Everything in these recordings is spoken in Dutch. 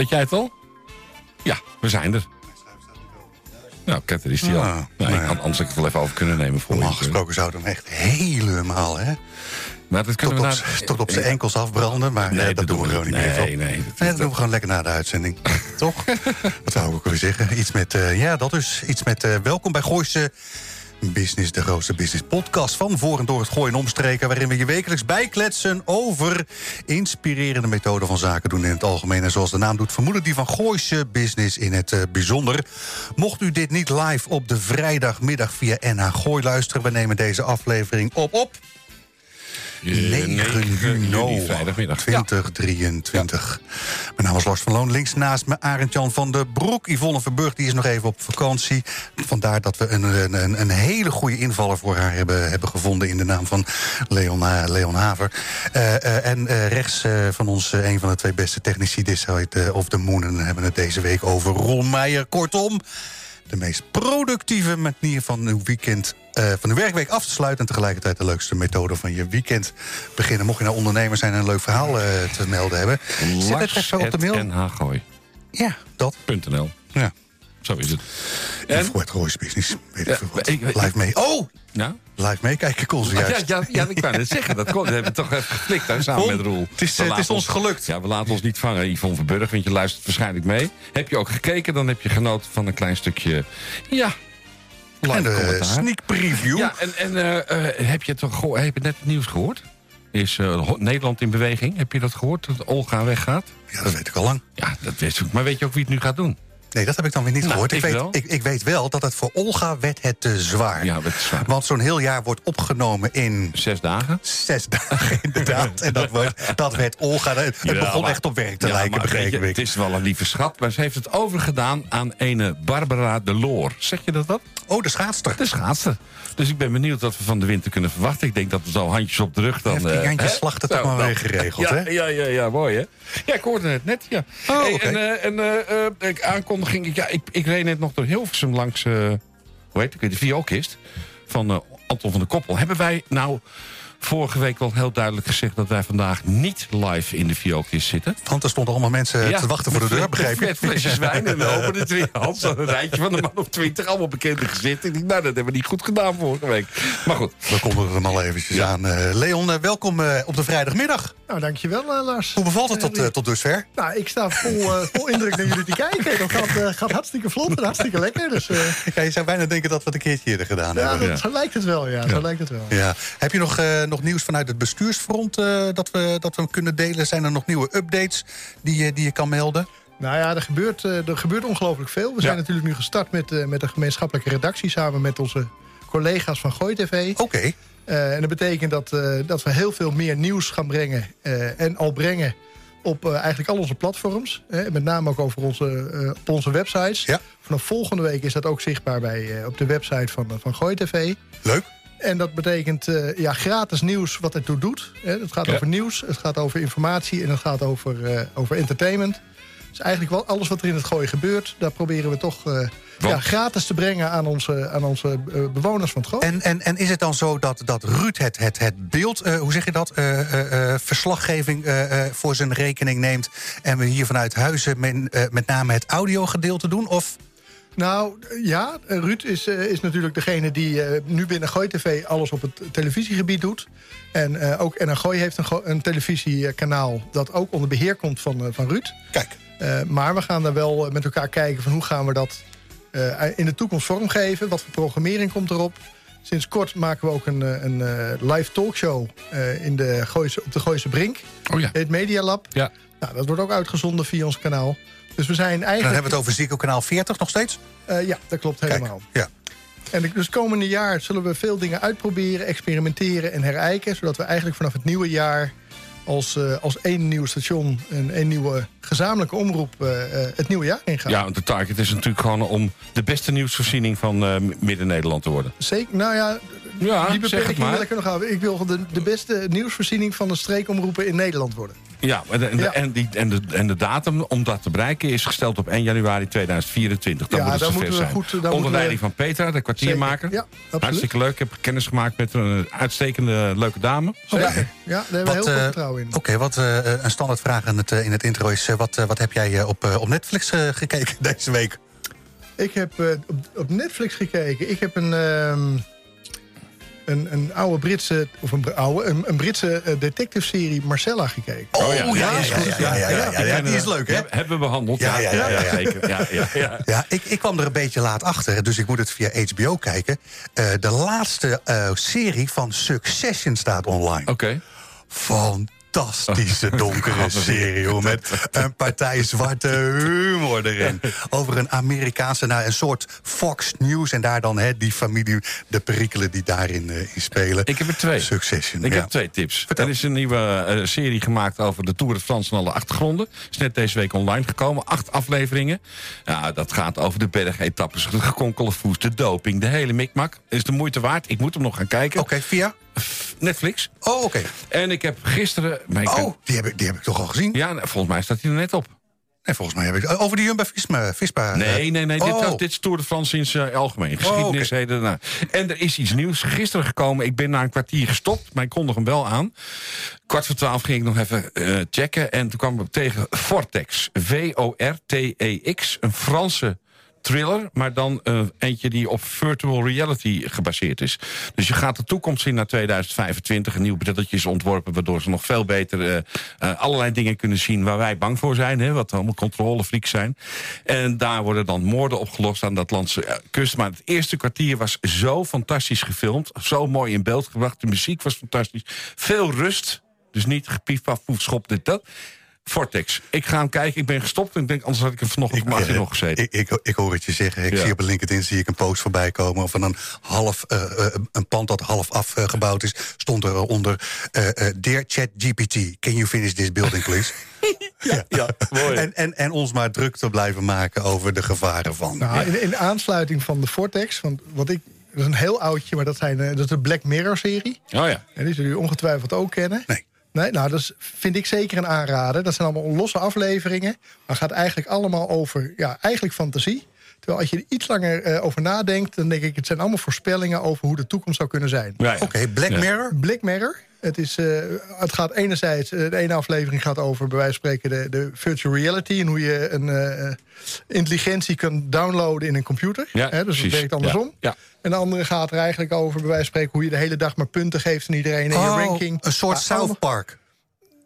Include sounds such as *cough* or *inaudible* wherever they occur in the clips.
Weet jij het al? Ja, we zijn er. Nou, Ketter is die al. Ah, Nou, nou ik ja. had anders ik het wel even over kunnen nemen voor Normaal gesproken zouden we hem echt helemaal, hè? Maar dat Tot kunnen op, we z- na- tot op zijn enkels afbranden, maar Nee, eh, dat, doen we gewoon niet meer. Nee, nee. dat- Nee, dat doen we gewoon lekker na de uitzending. *laughs* Toch? Wat zou ik ook weer zeggen? Iets met, eh, ja, dat dus. Iets met eh, welkom bij Gooise Business, de grootste business podcast van voor en door het gooien en omstreken. Waarin we je wekelijks bijkletsen over inspirerende methoden van zaken doen in het algemeen. En zoals de naam doet, vermoeden die van Gooise Business in het eh, bijzonder. Mocht u dit niet live op de vrijdagmiddag via NH Gooi luisteren, we nemen deze aflevering op op. Eh, 9 juni, vrijdagmiddag. Ja. 2023. Mijn naam is Lars van Loon. Links naast me Arend-Jan van der Broek. Yvonne Verburg die is nog even op vakantie. Vandaar dat we een, een, een- hele goede invaller voor haar hebben, hebben gevonden... in de naam van Leon, eh, Leon Haver. Eh, eh, en rechts van ons een van de twee beste technici... This Side of the Moon. En hebben het deze week over Ron Meijer. Kortom, de meest productieve manier van uw weekend... eh, van uw werkweek af te sluiten... en tegelijkertijd de leukste methode van je weekend beginnen. Mocht je nou ondernemer zijn en een leuk verhaal eh, te melden hebben... zet het even op de mail. nhgooi.nl. Ja, dat. Ja. Zo is het. En voor het Royce Business. Weet Ja, ik veel wat. ik- ik- Live mee. Oh! Nou? Live meekijken kon ze Ja, juist. ja, ja, ik wou net *laughs* zeggen. Dat, kon, dat hebben we toch even geflikt hè, samen met Roel. het is, We het is ons gelukt. Ja, we laten ons niet vangen, Yvonne Verburg. Want je luistert waarschijnlijk mee. Heb je ook gekeken, dan heb je genoten van een klein stukje... Ja, live en de commentaar. sneak preview. Ja, en, en eh, eh, heb je toch geho- heb je net het nieuws gehoord? Is eh, Nederland in beweging? Heb je dat gehoord? Dat Olga weggaat? Ja, dat weet ik al lang. Ja, dat weet ik. Maar weet je ook wie het nu gaat doen? Nee, dat heb ik dan weer niet Nou, gehoord. Ik, ik weet, wel. ik, ik weet wel dat het voor Olga werd het te zwaar. Ja, dat is waar. Want zo'n heel jaar wordt opgenomen in Zes dagen? zes *laughs* dagen inderdaad. En dat werd, dat werd Olga. Het Ja, begon maar- echt op werk te Ja, lijken, begreep ik. Het is wel een lieve schat, maar ze heeft het overgedaan aan ene Barbara de Loor. Zeg je dat wat? Oh, de schaatster. De schaatster. Dus ik ben benieuwd wat we van de winter kunnen verwachten. Ik denk dat we zo handjes op de rug dan... Heeft die eh, Jantje hè? Slachter Nou, toch maar nou, weer geregeld, ja, hè? Ja, ja, ja, mooi hè? Ja, ik hoorde het net, ja. Oh, Hey. En, eh, en eh, eh, ik aankondiging, ik- ja, ik, ik reed net nog door Hilversum langs, eh, hoe heet het, de vioolkist van eh, Anton van der Koppel. Hebben wij nou vorige week wel heel duidelijk gezegd... dat wij vandaag niet live in de vioolkist zitten? Want er stonden allemaal mensen Ja, te wachten voor de deur, begrijp je? Met flesjes wijn en we openen het weer. Hans, een rijtje van de man of twintig, allemaal bekende gezichten. Ik nou, dat hebben we niet goed gedaan vorige week. Maar goed, We konden hem al eventjes Ja. aan. Eh, Leon, welkom op de vrijdagmiddag. Nou, dankjewel eh, Lars. Hoe bevalt het tot, eh, tot dusver? Nou, ik sta vol, eh, vol indruk naar jullie te kijken. Dat gaat, eh, gaat hartstikke vlot en hartstikke lekker. Dus eh, Ja, je zou bijna denken dat we het een keertje eerder gedaan ja, hebben. dat, zo lijkt het wel. Ja, zo lijkt het wel. Ja. Heb je nog, eh, nog nieuws vanuit het bestuursfront eh, dat, we, dat we kunnen delen? Zijn er nog nieuwe updates die, je- die je kan melden? Nou ja, er gebeurt, eh, er gebeurt ongelooflijk veel. We zijn natuurlijk nu gestart met, eh, met een gemeenschappelijke redactie... samen met onze collega's van Gooi TV. Oké. Eh, en dat betekent dat, eh, dat we heel veel meer nieuws gaan brengen... eh, en al brengen op eigenlijk al onze platforms. Hè, met name ook over onze, op onze websites. Ja. Vanaf volgende week is dat ook zichtbaar bij, op de website van, van Gooi TV. Leuk. En dat betekent ja, gratis nieuws wat ertoe doet. Hè. Het gaat Ja. over nieuws, het gaat over informatie en het gaat over, over entertainment. Dus eigenlijk wel alles wat er in het gooien gebeurt... daar proberen we toch eh, ja, gratis te brengen aan onze, aan onze eh, bewoners van het gooien. En, en, en is het dan zo dat, dat Ruud het, het, het beeld, eh, hoe zeg je dat, verslaggeving voor zijn rekening neemt... en we hier vanuit Huizen men, met name het audiogedeelte doen? Of Nou, ja, Ruud is, is natuurlijk degene die nu binnen Gooi TV... alles op het televisiegebied doet. En ook NH Gooi heeft een, een televisiekanaal... dat ook onder beheer komt van, eh, van Ruud. kijk, Eh, maar we gaan daar wel eh, met elkaar kijken van hoe gaan we dat eh, in de toekomst vormgeven. Wat voor programmering komt erop. Sinds kort maken we ook een, eh, een eh, live talkshow eh, in de Gooise, op de Gooise Brink. oh ja. Het Media Lab. Ja. Nou, dat wordt ook uitgezonden via ons kanaal. Dus we zijn dan eigenlijk... hebben we het over Zico kanaal 40 nog steeds. Eh, ja, dat klopt Kijk, helemaal. ja. En dus komende jaar zullen we veel dingen uitproberen, experimenteren en herijken. Zodat we eigenlijk vanaf het nieuwe jaar als, uh, als één nieuw station en één nieuwe gezamenlijke omroep uh, het nieuwe jaar ingaan. Ja, want de target is natuurlijk gewoon om de beste nieuwsvoorziening van Midden-Nederland te worden. Zeker, nou ja, ja die beperking wil ik nog houden. Ik wil de, de beste nieuwsvoorziening van de streekomroepen in Nederland worden. Ja, en, ja. en, die, en, de, en de datum om dat te bereiken is gesteld op 1 januari 2024. Dan ja, moet het dan moeten we zijn. goed... Onder leiding van Petra, de kwartiermaker. Ja, Hartstikke leuk. Ik heb kennis gemaakt met een uitstekende leuke dame. Ja, ja, daar hebben we heel veel vertrouwen in. Oké, okay, wat uh, een standaardvraag in het, in het intro is... wat, wat heb jij op, op Netflix gekeken *laughs* deze week? Ik heb op, op, Netflix gekeken. Ik heb een... Uh, een, een oude Britse, of een, oude, een, een Britse uh, detective-serie Marcella gekeken. Oh, ja, ja, is goed. Ja, ja, die is leuk, hè? Hebben we behandeld. Ja, ja, ja. ja, ja, ja, ja. ja ik, ik kwam er een beetje laat achter, dus ik moet het via HBO kijken. Uh, de laatste uh, serie van Succession staat online. Oké. Okay. Van fantastische *laughs* donkere serie, hoor, met een partij zwarte humor erin. Over een Amerikaanse, nou, een soort Fox News... en daar dan hè, die familie, de perikelen die daarin uh, in spelen. Ik heb er twee. Succession, Ik ja. heb twee tips. Vertel. Er is een nieuwe uh, serie gemaakt over de Tour de France en alle achtergronden. Is net deze week online gekomen. Acht afleveringen. Ja, dat gaat over de bergetappes, de gekonkelde voet, de doping, de hele mikmak. Is de moeite waard. Ik moet hem nog gaan kijken. Oké, okay, via? Netflix. Oh, oké. Okay. En ik heb gisteren... Oh, kan... die, heb ik, die heb ik toch al gezien? Ja, volgens mij staat hij er net op. Nee, volgens mij heb ik... Over die Jumbo-Visma... Vispa, nee, nee, nee. Oh. Dit, dit is Tour de France in zijn algemeen. Oh, okay. En er is iets nieuws gisteren gekomen. Ik ben na een kwartier gestopt, maar ik kondig hem wel aan. Kwart voor twaalf ging ik nog even uh, checken. En toen kwam ik tegen Vortex. V-O-R-T-E-X. Een Franse thriller, maar dan uh, eentje die op virtual reality gebaseerd is. Dus je gaat de toekomst zien naar 2025. Een nieuw brilletje is ontworpen, waardoor ze nog veel beter uh, uh, allerlei dingen kunnen zien waar wij bang voor zijn. Hè, wat allemaal controlefreaks zijn. En daar worden dan moorden opgelost aan de Atlantische kust. Maar het eerste kwartier was zo fantastisch gefilmd. Zo mooi in beeld gebracht. De muziek was fantastisch. Veel rust. Dus niet gepief, paf, poef, schop, dit, dat. Vortex. Ik ga hem kijken. Ik ben gestopt. En ik denk, anders had ik er vanochtend op uh, nog gezeten. Ik, ik, ik, hoor het je zeggen. Ik Ja. zie op LinkedIn zie ik een post voorbij komen... van een, half, uh, uh, een pand dat half afgebouwd is. Stond eronder... Uh, uh, Dear ChatGPT, can you finish this building, please? *laughs* ja, ja, mooi. En, en, en ons maar druk te blijven maken over de gevaren van. Nou, in, in aansluiting van de Vortex... Want wat ik, dat is een heel oudje, maar dat, zijn, eh, dat is de Black Mirror-serie. Oh ja. En die zullen jullie ongetwijfeld ook kennen. Nee. Nee, nou, dat is, vind ik zeker een aanrader. Dat zijn allemaal losse afleveringen. Maar gaat eigenlijk allemaal over, ja, eigenlijk fantasie. Terwijl als je er iets langer uh, over nadenkt... dan denk ik, het zijn allemaal voorspellingen over hoe de toekomst zou kunnen zijn. Ja, ja. Oké, okay, Black Ja. Mirror. Black Mirror. Het, is, uh, het gaat enerzijds, uh, de ene aflevering gaat over bij wijze van spreken de, de virtual reality en hoe je een uh, intelligentie kan downloaden in een computer. Ja, Hè, dus precies. het werkt andersom. Ja, ja. En de andere gaat er eigenlijk over bij wijze van spreken hoe je de hele dag maar punten geeft aan iedereen in Oh, je ranking. een soort Ah, South Park.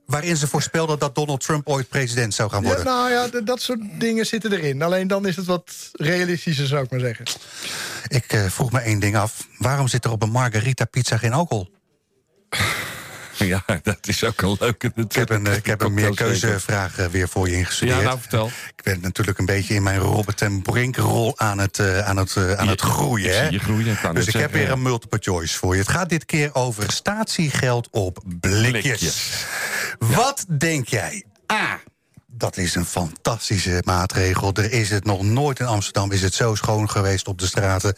Waarin ze voorspelden dat Donald Trump ooit president zou gaan Ja, worden. nou ja, dat soort dingen zitten erin. Alleen dan is het wat realistischer, zou ik maar zeggen. Ik uh, vroeg me één ding af. Waarom zit er op een margarita pizza geen alcohol? *laughs* Ja, dat is ook een leuke Ik heb een, uh, ik heb een meerkeuzevraag uh, weer voor je ingestudeerd. Ja, nou vertel. Ik ben natuurlijk een beetje in mijn Robert en Brink-rol aan het, uh, aan het, aan het groeien. Ik Hè? zie je groeien, kan dus ik heb weer ja. een multiple choice voor je. Het gaat dit keer over statiegeld op blikjes. Blikjes. Wat denk jij? A. Dat is een fantastische maatregel. Er is het nog nooit in Amsterdam is het zo schoon geweest op de straten.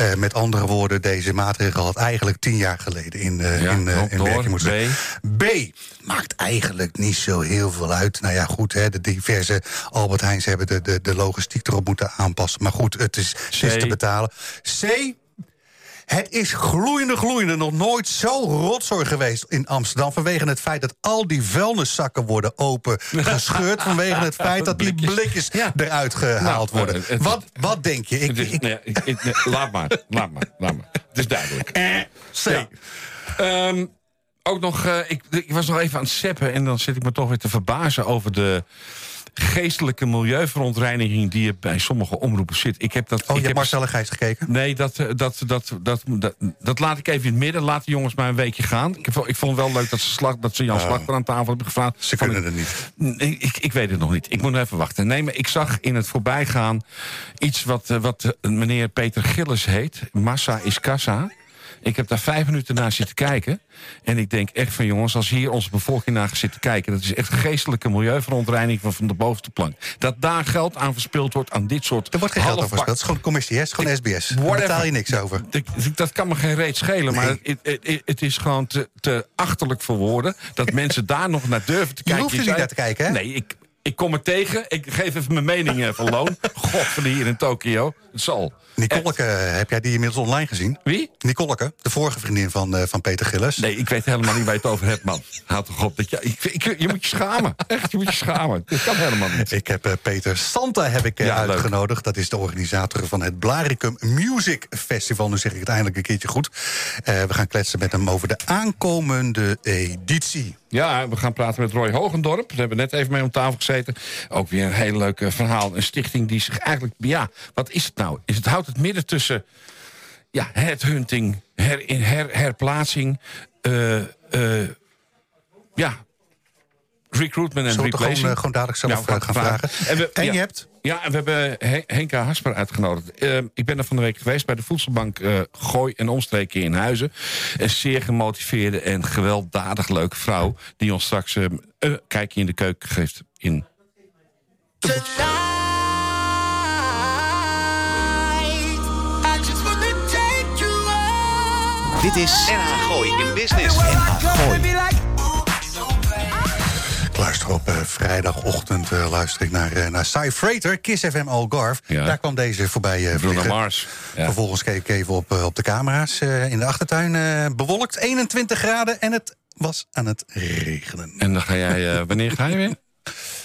Uh, met andere woorden, deze maatregel had eigenlijk tien jaar geleden in, uh, Ja, in, uh, werking moeten B. zijn. B. Maakt eigenlijk niet zo heel veel uit. Nou ja, goed, hè, de diverse Albert Heijns hebben de, de, de logistiek erop moeten aanpassen. Maar goed, het is, het is te betalen. C. Het is gloeiende, gloeiende. Nog nooit zo rotzooi geweest in Amsterdam. Vanwege het feit dat al die vuilniszakken worden open gescheurd. *laughs* vanwege het feit dat die Blikjes. Ja. eruit gehaald Nou, worden. eh, het- wat, wat denk je? Ik, is- ik, nee, ik- ik- nee, laat maar, laat maar, laat maar. Het is duidelijk. C. Ja. Ehm, ook nog, eh, ik, ik was nog even aan het seppen... en dan zit ik me toch weer te verbazen over de geestelijke milieuverontreiniging die er bij sommige omroepen zit. Ik heb dat. Oh, je ik hebt heb Marcel Gijs gekeken? Nee, dat, eh, dat, dat, dat, dat, dat laat ik even in het midden. Laat de jongens maar een weekje gaan. Ik, ik vond het wel leuk dat ze, slag, dat ze Jan Slachter aan tafel hebben gevraagd. Ze kunnen er niet. Nee, ik, ik weet het nog niet. Ik moet nog even wachten. Nee, maar ik zag in het voorbijgaan iets wat, eh, wat eh, meneer Peter Gillis heet. Massa is kassa. Ik heb daar vijf minuten naar zitten kijken. En ik denk echt van jongens, als hier onze bevolking naar zit te kijken... dat is echt geestelijke milieuverontreiniging van, van de bovenste plank. Dat daar geld aan verspild wordt aan dit soort... Er wordt geen geld halfbak- gespeeld. Het is gewoon commissie, hè? Het is gewoon SBS. Daar betaal je niks over. Dat- Dat kan me geen reet schelen, maar het, het- het- het is gewoon te, te achterlijk voor woorden... dat mensen daar nog naar durven te Je kijken. hoeft er niet naar te kijken, hè? Nee, ik, ik kom er tegen. Ik geef even mijn mening eh, van loon. *laughs* God, van hier in Tokio. Het zal. Nicoleke, heb jij die inmiddels online gezien? Wie? Nicoleke, de vorige vriendin van, eh, van Peter Gillis. Nee, ik weet helemaal niet waar je het over hebt, man. Houd toch op. Dat je, ik, ik- je moet je schamen. Echt, je moet je schamen. Dat kan helemaal niet. Ik heb eh, Peter Santa heb ik, eh, Ja, leuk. uitgenodigd. Dat is de organisator van het Blaricum Music Festival. Nu zeg ik het eindelijk een keertje goed. Eh, we gaan kletsen met hem over de aankomende editie. Ja, we gaan praten met Roy Hogendorp. We hebben net even mee om tafel gezeten. Ook weer een heel leuk eh, verhaal. Een stichting die zich eigenlijk... Ja, wat is het nou? Is het houdt het midden tussen... Ja, headhunting, her, her, herplaatsing... eh, eh, ja, recruitment en Zullen we het replacing. gewoon, eh, gewoon dadelijk zelf Ja, eh, gaan vragen? En, we, En ja. je hebt? Ja, en we hebben Hen- Henka Hasper uitgenodigd. Eh, ik ben er van de week geweest bij de Voedselbank Gooi en Omstreken in Huizen. Een zeer gemotiveerde en gewelddadig leuke vrouw... die ons straks eh, een kijkje in de keuken geeft in... Dit is NH Gooi in Business. NH Gooi. Ik luister op eh, vrijdagochtend eh, luister ik naar, eh, naar Cy Freighter, Kiss FM Algarve. Ja. Daar kwam deze voorbij eh, Bruno vliegen. Mars. Ja. Vervolgens keek ik even op, op de camera's eh, in de achtertuin. eh, bewolkt, 21 graden en het was aan het regenen. En dan ga jij... eh, wanneer ga je weer? *laughs*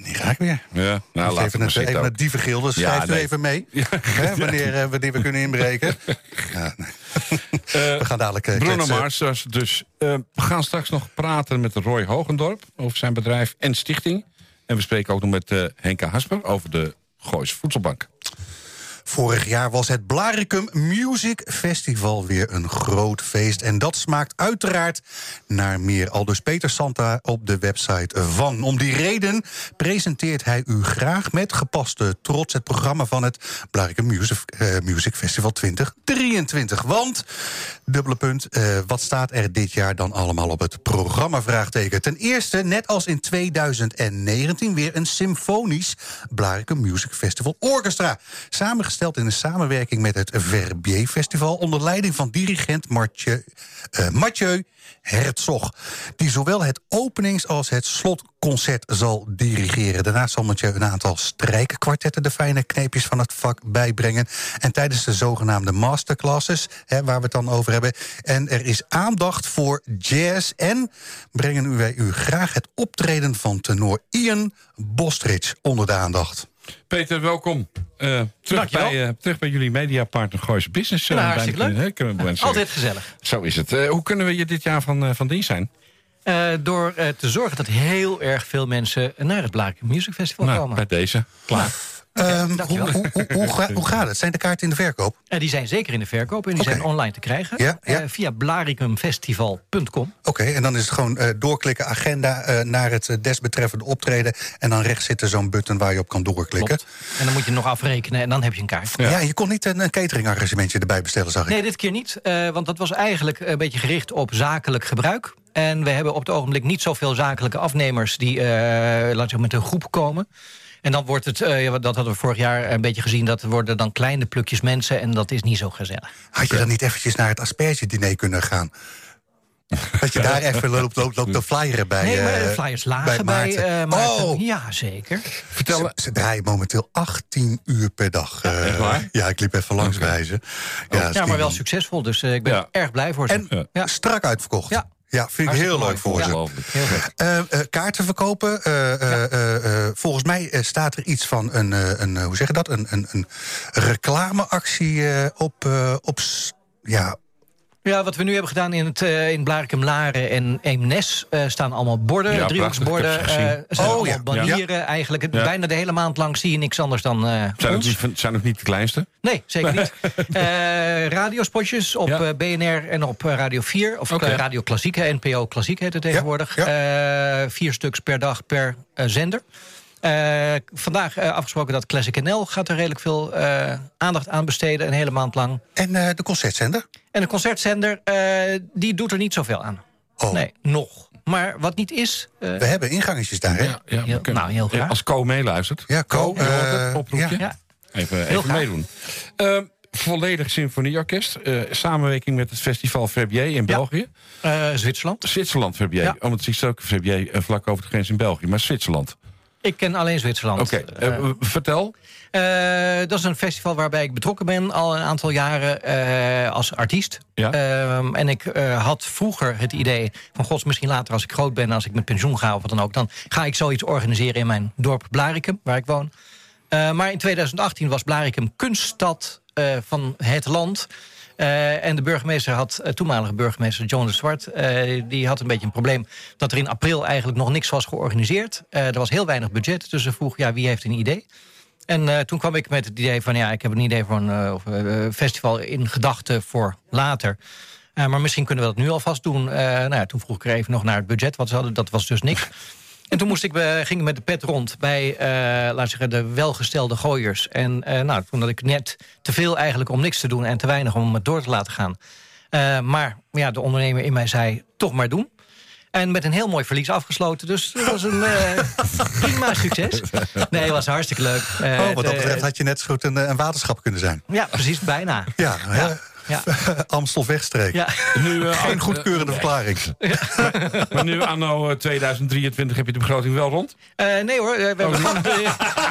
Wanneer ga ik weer? Ja, nou, Dus even het even ook. Ja, Schrijf nee. even mee. *laughs* Hè, wanneer, eh, wanneer we kunnen inbreken. *laughs* Ja, nee. we gaan dadelijk eh, Bruno. Mars dus. eh, we gaan straks nog praten met Roy Hogendorp... over zijn bedrijf en stichting. En we spreken ook nog met eh, Henka Hasper... over de Goois Voedselbank. Vorig jaar was het Blaricum Music Festival weer een groot feest. En dat smaakt uiteraard naar meer. Aldus Peter Santa op de website van. Om die reden presenteert hij u graag met gepaste trots... het programma van het Blaricum Music, eh, Music Festival 2023. Want, dubbele punt, eh, wat staat er dit jaar dan allemaal op het programma? Vraagteken. Ten eerste, net als in 2019, weer een symfonisch Blaricum Music Festival Orchestra. Samengesteld in een samenwerking met het Verbier Festival... onder leiding van dirigent Mathieu, Mathieu Herzog... die zowel het openings- als het slotconcert zal dirigeren. Daarnaast zal Mathieu een aantal strijkenkwartetten... de fijne kneepjes van het vak bijbrengen. En tijdens de zogenaamde masterclasses, hè, waar we het dan over hebben... en er is aandacht voor jazz... en brengen wij u graag het optreden van tenor Ian Bostridge onder de aandacht. Peter, welkom. Eh, terug, bij, eh, terug bij jullie mediapartner Goois Business. eh, Nou, bijna hartstikke kunnen- leuk. hè, kunnen we Altijd gezellig. Zo is het. Hoe kunnen we je dit jaar van, van dienst zijn? Door te zorgen dat heel erg veel mensen naar het Blaken Music Festival Nou, komen. bij deze. Klaar. Ehm, hoe, hoe, hoe, hoe, ga- hoe gaat het? Zijn de kaarten in de verkoop? Eh, die zijn zeker in de verkoop en die zijn online te krijgen. Ja, ja. Eh, via blaricumfestival.com. Oké, en dan is het gewoon eh, doorklikken, agenda naar het desbetreffende optreden. En dan rechts zit er zo'n button waar je op kan doorklikken. Klopt. En dan moet je nog afrekenen en dan heb je een kaart. Ja. je kon niet een, een cateringarrangementje erbij bestellen, zag ik. Nee, dit keer niet. want dat was eigenlijk een beetje gericht op zakelijk gebruik. En we hebben op het ogenblik niet zoveel zakelijke afnemers... die laten we zeggen, met een groep komen. En dan wordt het, eh, dat hadden we vorig jaar een beetje gezien... dat worden dan kleine plukjes mensen en dat is niet zo gezellig. Had je dan niet eventjes naar het asperge-diner kunnen gaan? *laughs* Dat je daar even loopt, loopt, loopt te flyeren bij Nee, maar eh, de flyers lagen bij, Maarten. eh, Maarten. Oh, Ja, zeker. Vertel, ze, ze draaien momenteel 18 uur per dag. eh, waar? Ja, ik liep even langs bij ze. Ja, maar wel succesvol, dus eh, ik ben Ja. erg blij voor ze. En strak uitverkocht. Ja. Ja, vind ik heel leuk voor ze. Eh, eh, kaarten verkopen. eh, volgens mij staat er iets van een, een hoe zeg je dat? Een, een, een reclameactie op, op, ja, Ja, wat we nu hebben gedaan in, het, uh, in Blarikum, Laren en Eemnes... Uh, staan allemaal borden, Ja, driehoeksborden. het eh, zijn Oh, allemaal ja. banieren eigenlijk. Het-. Bijna de hele maand lang zie je niks anders dan eh, Zijn ons. niet, van- zijn ook niet de kleinste? Nee, zeker niet. *laughs* Eh radiospotjes op eh, BNR en op eh, Radio 4. Of eh, Radio Klassiek, NPO Klassiek heet het tegenwoordig. Eh, vier stuks per dag per eh, zender. Eh, vandaag eh, afgesproken dat Classic NL gaat er redelijk veel eh, aandacht aan besteden. Een hele maand lang. En eh, de concertzender? En de concertzender, eh, die doet er niet zoveel aan. Oh, Nee, nog. Maar wat niet is... eh, we hebben ingangetjes daar, hè? ja, we Heel- kunnen- nou, heel graag. Als Co meeluistert. Ja, Co, eh, oproepje. ja. Even, even meedoen. Ehm, volledig symfonieorkest. eh, samenwerking met het festival Verbier in België. eh, Zwitserland. Zwitserland Verbier. Ja. Oh, want het is ook Verbier vlak over de grens in België. Maar Zwitserland. Ik ken alleen Zwitserland. Oké, Eh, eh, vertel. Eh, dat is een festival waarbij ik betrokken ben al een aantal jaren als artiest. Ja. Ehm, en ik had vroeger het idee van... gods, misschien later als ik groot ben, als ik met pensioen ga of wat dan ook... dan ga ik zoiets organiseren in mijn dorp Blarikum, waar ik woon. Maar in 2018 was Blarikum kunststad van het land... Eh, en de burgemeester had, eh, toenmalige burgemeester John de Zwart... eh, die had een beetje een probleem dat er in april eigenlijk nog niks was georganiseerd. Er was heel weinig budget, dus ze vroeg, ja, wie heeft een idee? En toen kwam ik met het idee van... ja, ik heb een idee voor een festival in gedachten voor later. Maar misschien kunnen we dat nu alvast doen. Nou ja, toen vroeg ik er even nog naar het budget, wat ze hadden. Dat was dus niks. En toen moest ik, eh, ging ik met de pet rond bij eh laat zeggen, de welgestelde gooiers. En eh, nou, toen had ik net te veel eigenlijk om niks te doen... en te weinig om het door te laten gaan. Eh, maar ja, de ondernemer in mij zei, toch maar doen. En met een heel mooi verlies afgesloten. Dus dat was een eh, *laughs* prima succes. Nee, het was hartstikke leuk. Oh, wat dat betreft had je net zo goed een, een waterschap kunnen zijn. Ja, precies, bijna. Ja, hè? Ja. *laughs* Amstel wegstreek. Ja. Nu, *laughs* eh, Geen eh, goedkeurende verklaring. *laughs* Maar nu anno eh, 2023 heb je de begroting wel rond? Eh, nee hoor, we hebben, gewoon, eh, we,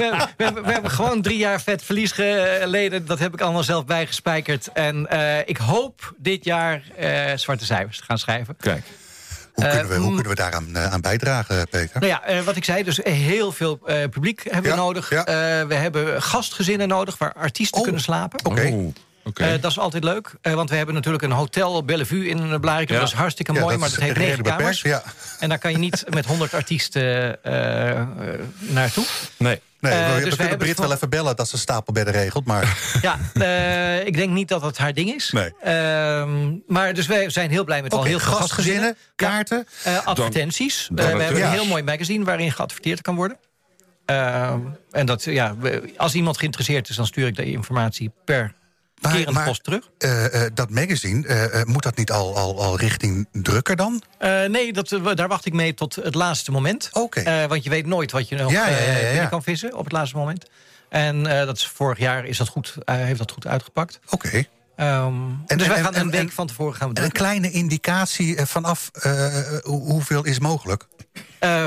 hebben, we, hebben, we hebben gewoon drie jaar vet verlies geleden. Dat heb ik allemaal zelf bijgespijkerd. En eh, ik hoop dit jaar eh, zwarte cijfers te gaan schrijven. Kijk. Hoe Eh, kunnen we, hoe mm. kunnen we daaraan eh, aan bijdragen, Peter? Nou ja, eh, wat ik zei, dus heel veel eh, publiek hebben Ja, we nodig. ja. Eh, we hebben gastgezinnen nodig waar artiesten Oh, kunnen slapen. Oké. Oh, Eh, dat is altijd leuk, eh, want we hebben natuurlijk een hotel Bellevue in Blarikum. Ja. Dat is hartstikke Ja, mooi, dat maar dat heeft negen kamers. Ja. En daar kan je niet met 100 artiesten eh, eh, naartoe. nee. Nee, Eh, we, dus we kunnen Brit wel even bellen dat ze stapelbedden regelt. Maar *laughs* Ja, eh, ik denk niet dat dat haar ding is. Nee. Ehm, maar dus wij zijn heel blij met al heel veel gastgezinnen, kaarten. Eh, advertenties. Dan- Eh, we hebben een heel mooi magazine waarin geadverteerd kan worden. Ehm, en dat, ja, als iemand geïnteresseerd is, dan stuur ik de informatie per Maar- maar- post terug. Eh, eh, dat magazine, eh, moet dat niet al, al, al richting drukker dan? Nee, dat, daar wacht ik mee tot het laatste moment. Oké. Want je weet nooit wat je nog Ja, kan vissen op het laatste moment. En dat is, vorig jaar is dat goed, heeft dat goed uitgepakt. Oké. Ehm, En- dus wij gaan en- een week en- van tevoren gaan we En een kleine indicatie vanaf hoe- hoeveel is mogelijk?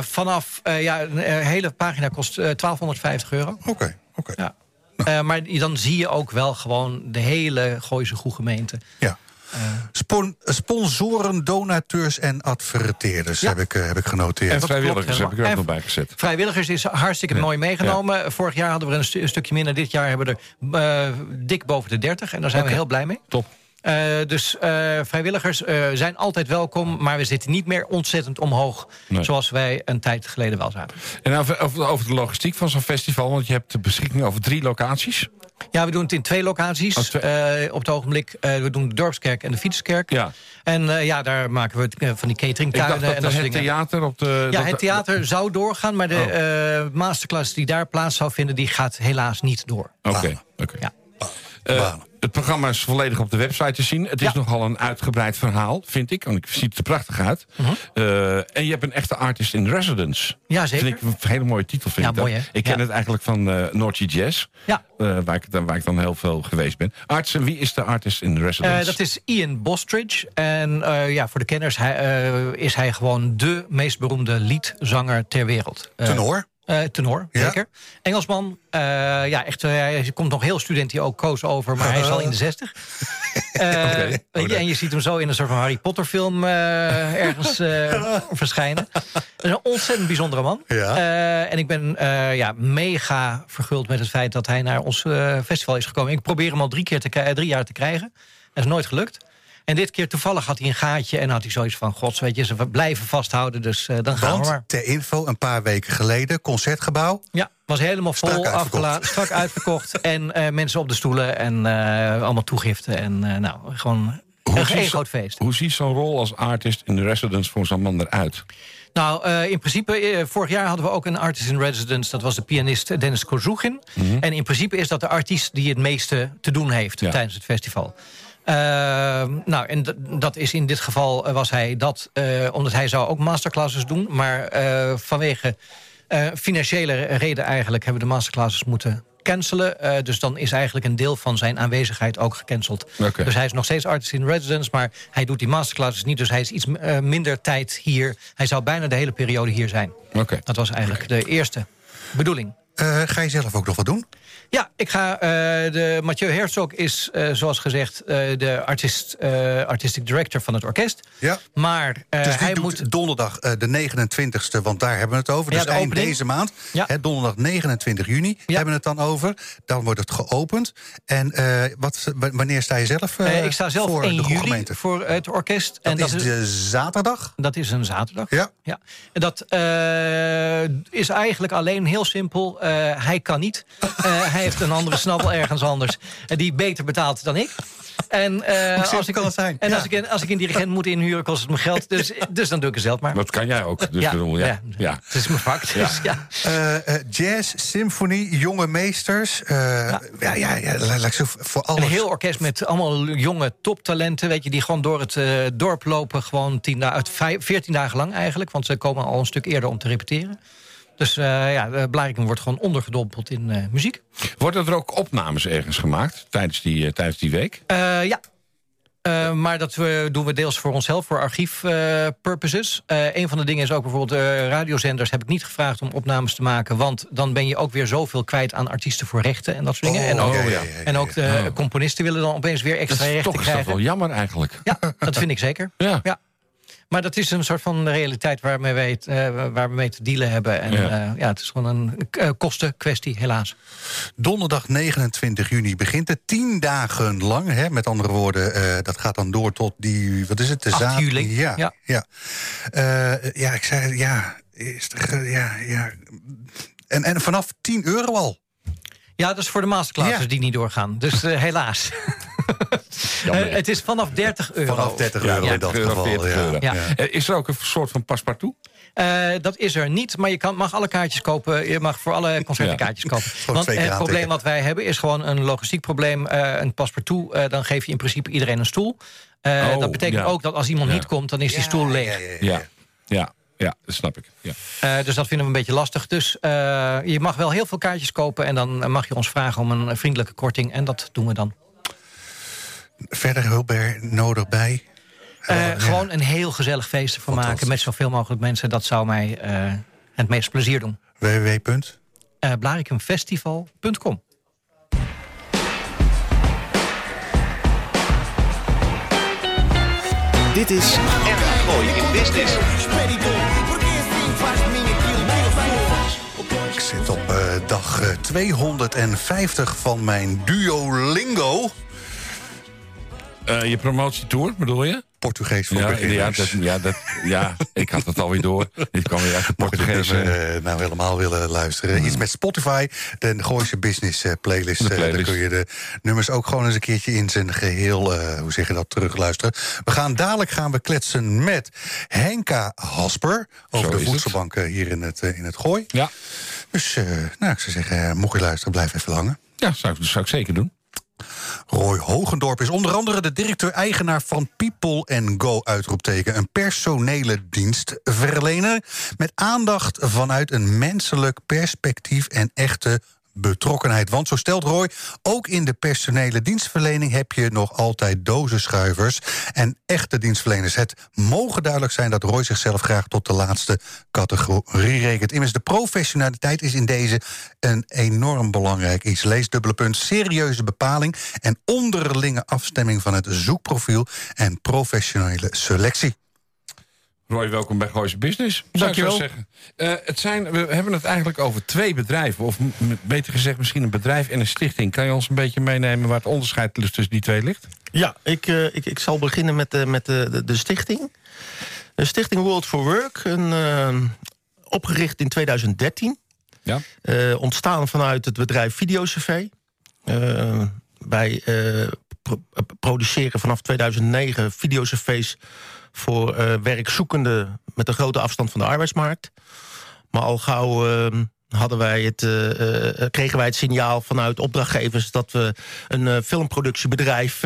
Vanaf, eh, ja, een hele pagina kost eh, 1250 euro. Oké, oké. Ja. Eh, maar dan zie je ook wel gewoon de hele Gooise gemeente. Ja. Spon- sponsoren, donateurs en adverteerders Ja. heb, ik, eh, heb ik genoteerd. En vrijwilligers heb ik er ook nog bij gezet. Vrijwilligers is hartstikke mooi meegenomen. Vorig jaar hadden we er een, een stukje minder. Dit jaar hebben we er eh, dik boven de 30. En daar zijn we heel blij mee. Top. Eh, dus eh, vrijwilligers eh, zijn altijd welkom. Maar we zitten niet meer ontzettend omhoog. Nee. Zoals wij een tijd geleden wel zaten. En over, over, over de logistiek van zo'n festival, want je hebt de beschikking over drie locaties. Ja, we doen het in twee locaties. Oh, twee. eh, op het ogenblik. Eh, we doen de Dorpskerk en de Fietskerk. Ja. En eh, ja, daar maken we het, van die Ik dacht cateringtuinen dat en dat het soort dingen. theater op de... Ja, het theater zou doorgaan, maar de Oh. eh, masterclass die daar plaats zou vinden, die gaat helaas niet door. Oké, oké. Ja. Het programma is volledig op de website te zien. Het is Ja. nogal een uitgebreid verhaal, vind ik. Want ik ziet het er prachtig uit. Eh, en je hebt een echte artist in residence. Mhm. Ja, zeker. Vind ik een hele mooie titel. Vind Ja, ik dat. mooi, hè? Ik ken Ja. het eigenlijk van eh Noordje Jazz. Ja. eh, waar, ik, waar ik dan heel veel geweest ben. Arts, wie is de artist in residence? Eh, dat is Ian Bostridge. En eh, ja, voor de kenners hij, eh, is hij gewoon de meest beroemde liedzanger ter wereld. Tenor? Eh, tenor, Ja? zeker. Engelsman. eh, ja, echt, eh, hij komt nog heel student ook koos over, maar hij is al in de *laughs* zestig. Weet je, en je ziet hem zo in een soort van Harry Potter film ergens *laughs* verschijnen. Dat is een ontzettend bijzondere man. Ja. En ik ben ja, mega verguld met het feit dat hij naar ons festival is gekomen. Ik probeer hem al drie, keer te, drie jaar te krijgen. Dat is nooit gelukt. En dit keer toevallig had hij een gaatje en had hij zoiets van... gods, weet je, ze blijven vasthouden, dus uh, dan gaan Want, we maar. ter info, een paar weken geleden, Concertgebouw. Ja, was helemaal vol, afgeladen, strak *laughs* uitverkocht. en uh, mensen op de stoelen en uh, allemaal toegiften. En uh, nou, gewoon Hoe een ziet groot feest. Hoe ziet zo'n rol als artist in de residence voor zo'n man eruit? Nou, uh, in principe, uh, vorig jaar hadden we ook een artist in residence. Dat was de pianist Dennis Kozugin. Mhm. En in principe is dat de artiest die het meeste te doen heeft Ja. tijdens het festival. Uh, nou, en dat is in dit geval uh, was hij dat, uh, omdat hij zou ook masterclasses doen. Maar uh, vanwege uh, financiële reden eigenlijk hebben we de masterclasses moeten cancelen. Uh, dus dan is eigenlijk een deel van zijn aanwezigheid ook gecanceld. Dus hij is nog steeds artist in residence, maar hij doet die masterclasses niet. Dus hij is iets uh, minder tijd hier. Hij zou bijna de hele periode hier zijn. Oké. Dat was eigenlijk de eerste bedoeling. Uh, ga je zelf ook nog wat doen? Ja, ik ga. Uh, de Mathieu Herzog is, uh, zoals gezegd, uh, de artist, artistic director van het orkest. Ja. Maar dus hij moet. donderdag de 29e, want daar hebben we het over. Ja, dus de eind opening. deze maand. Ja. Hè, donderdag 29 juni Ja. hebben we het dan over. Dan wordt het geopend. En wat, wanneer sta je zelf ik sta zelf voor 1 de juli gemeente? voor het orkest. Dat en is de zaterdag? Dat is een zaterdag. Ja. Ja. En dat is eigenlijk alleen heel simpel. Hij kan niet. Hij heeft een andere snabbel ergens anders. Uh, die beter betaalt dan ik. En, uh, simpel als ik, het zijn? En Ja. als, ik, als ik een dirigent moet inhuren, kost het me geld. Dus, dus dan doe ik het zelf maar. Dat kan jij ook. Dus ja, bedoel, ja. ja. Ja. het is mijn vak. Dus, ja. Uh, uh, jazz, symfonie, jonge meesters. Uh, ja. Ja, ja, voor alles. Een heel orkest met allemaal jonge toptalenten. Weet je, die gewoon door het uh, dorp lopen. Gewoon tien uit vijf, 14 dagen lang eigenlijk. Want ze komen al een stuk eerder om te repeteren. Dus uh, ja, Blarikum wordt gewoon ondergedompeld in uh, muziek. Worden er ook opnames ergens gemaakt tijdens die, uh, tijdens die week? Uh, ja. Uh, maar dat we, doen we deels voor onszelf, voor archief uh, purposes. Uh, een van de dingen is ook bijvoorbeeld uh, radiozenders heb ik niet gevraagd om opnames te maken. Want dan ben je ook weer zoveel kwijt aan artiesten voor rechten en dat soort dingen. Oh, en ook, ja, ja, ja, ja, en ook de Oh. componisten willen dan opeens weer extra Dat is rechten toch is dat krijgen. wel jammer eigenlijk. Ja, dat vind ik zeker. *laughs* Ja. Maar dat is een soort van realiteit waarmee wij het, uh, waar we mee te dealen hebben. En Ja. uh, ja het is gewoon een uh, kostenkwestie, helaas. Donderdag 29 juni begint het. Tien dagen lang. Hè, met andere woorden, uh, dat gaat dan door tot die... Wat is het? De 8 zaad- juli. Ja, ja. Ja. Ja. ik zei... Ja, is er, ja, ja. En, en vanaf 10 euro al. Ja, dat is voor de masterclasses Ja. die niet doorgaan. Dus helaas. *laughs* Jammer. Uh, het is vanaf 30 euro. Vanaf 30 euro Ja, in dat 40 geval. euro. Ja. Ja. Ja. Eh, Is er ook een soort van paspartout? Uh, dat is er niet, maar je kan, mag alle kaartjes kopen. Je mag voor alle concerten Ja. kaartjes kopen. *laughs* Want het probleem wat wij hebben is gewoon een logistiek probleem. Uh, een paspartout, uh, dan geef je in principe iedereen een stoel. Uh, Oh, dat betekent ja. ook dat als iemand Ja. niet komt, dan is die stoel leeg. Ja, ja, ja, Ja. ja. Ja, ja dat snap ik. Ja. Uh, dus dat vinden we een beetje lastig. Dus uh, je mag wel heel veel kaartjes kopen... en dan mag je ons vragen om een vriendelijke korting. En dat doen we dan. Verder hulp er nodig bij. Uh, ja. Gewoon een heel gezellig feest ervan maken... Met zoveel mogelijk mensen. Dat zou mij uh, het meest plezier doen. www. Uh, Blaricumfestival.com Dit is Erg Mooi in Business. Ik zit op uh, dag uh, 250 van mijn Duolingo. Uh, je promotietour, bedoel je? Portugees voor Ja, ja, beginners. dat, ja, dat, ja, ik had het alweer door. Dit kwam weer uit dit Portugese... dus, uh, nou helemaal willen luisteren. Iets met Spotify, de Gooise Business uh, playlist. Playlist. daar kun je de nummers ook gewoon eens een keertje in zijn geheel, hoe zeg je dat, terugluisteren. We gaan dadelijk gaan we kletsen met Henka Hasper over Zo de voedselbanken hier in het, in het Gooi. Ja, Dus nou, ik zou zeggen, mocht je luisteren, blijf even hangen. ja zou, ik- zou ik zeker doen. Roy Hogendorp is onder andere de directeur-eigenaar van People Go uitroepteken. Een personele dienstverlener met aandacht vanuit een menselijk perspectief en echte betrokkenheid. Want zo stelt Roy, ook in de personele dienstverlening heb je nog altijd dozenschuivers en echte dienstverleners. Het mogen duidelijk zijn dat Roy zichzelf graag tot de laatste categorie rekent. Immers de professionaliteit is in deze een enorm belangrijk iets. Lees dubbele punt, serieuze bepaling en onderlinge afstemming van het zoekprofiel en professionele selectie. Roy, welkom bij Gooise Business. zou ik zo Dankjewel. zeggen. Eh, het zijn, we hebben het eigenlijk over twee bedrijven. Of beter gezegd misschien een bedrijf en een stichting. Kan je ons een beetje meenemen waar het onderscheid tussen die twee ligt? Ja, ik, uh, ik, ik zal beginnen met, de, met de, de, de, stichting. De stichting World for Work, een, uh, opgericht in 2013. Ja. Uh, ontstaan vanuit het bedrijf Videocv. wij pro produceren vanaf 2009 videocv's voor werkzoekenden... met een grote afstand van de arbeidsmarkt. Maar al gauw ehm, hadden wij het, uh, uh, kregen wij het signaal vanuit opdrachtgevers... dat we een uh, filmproductiebedrijf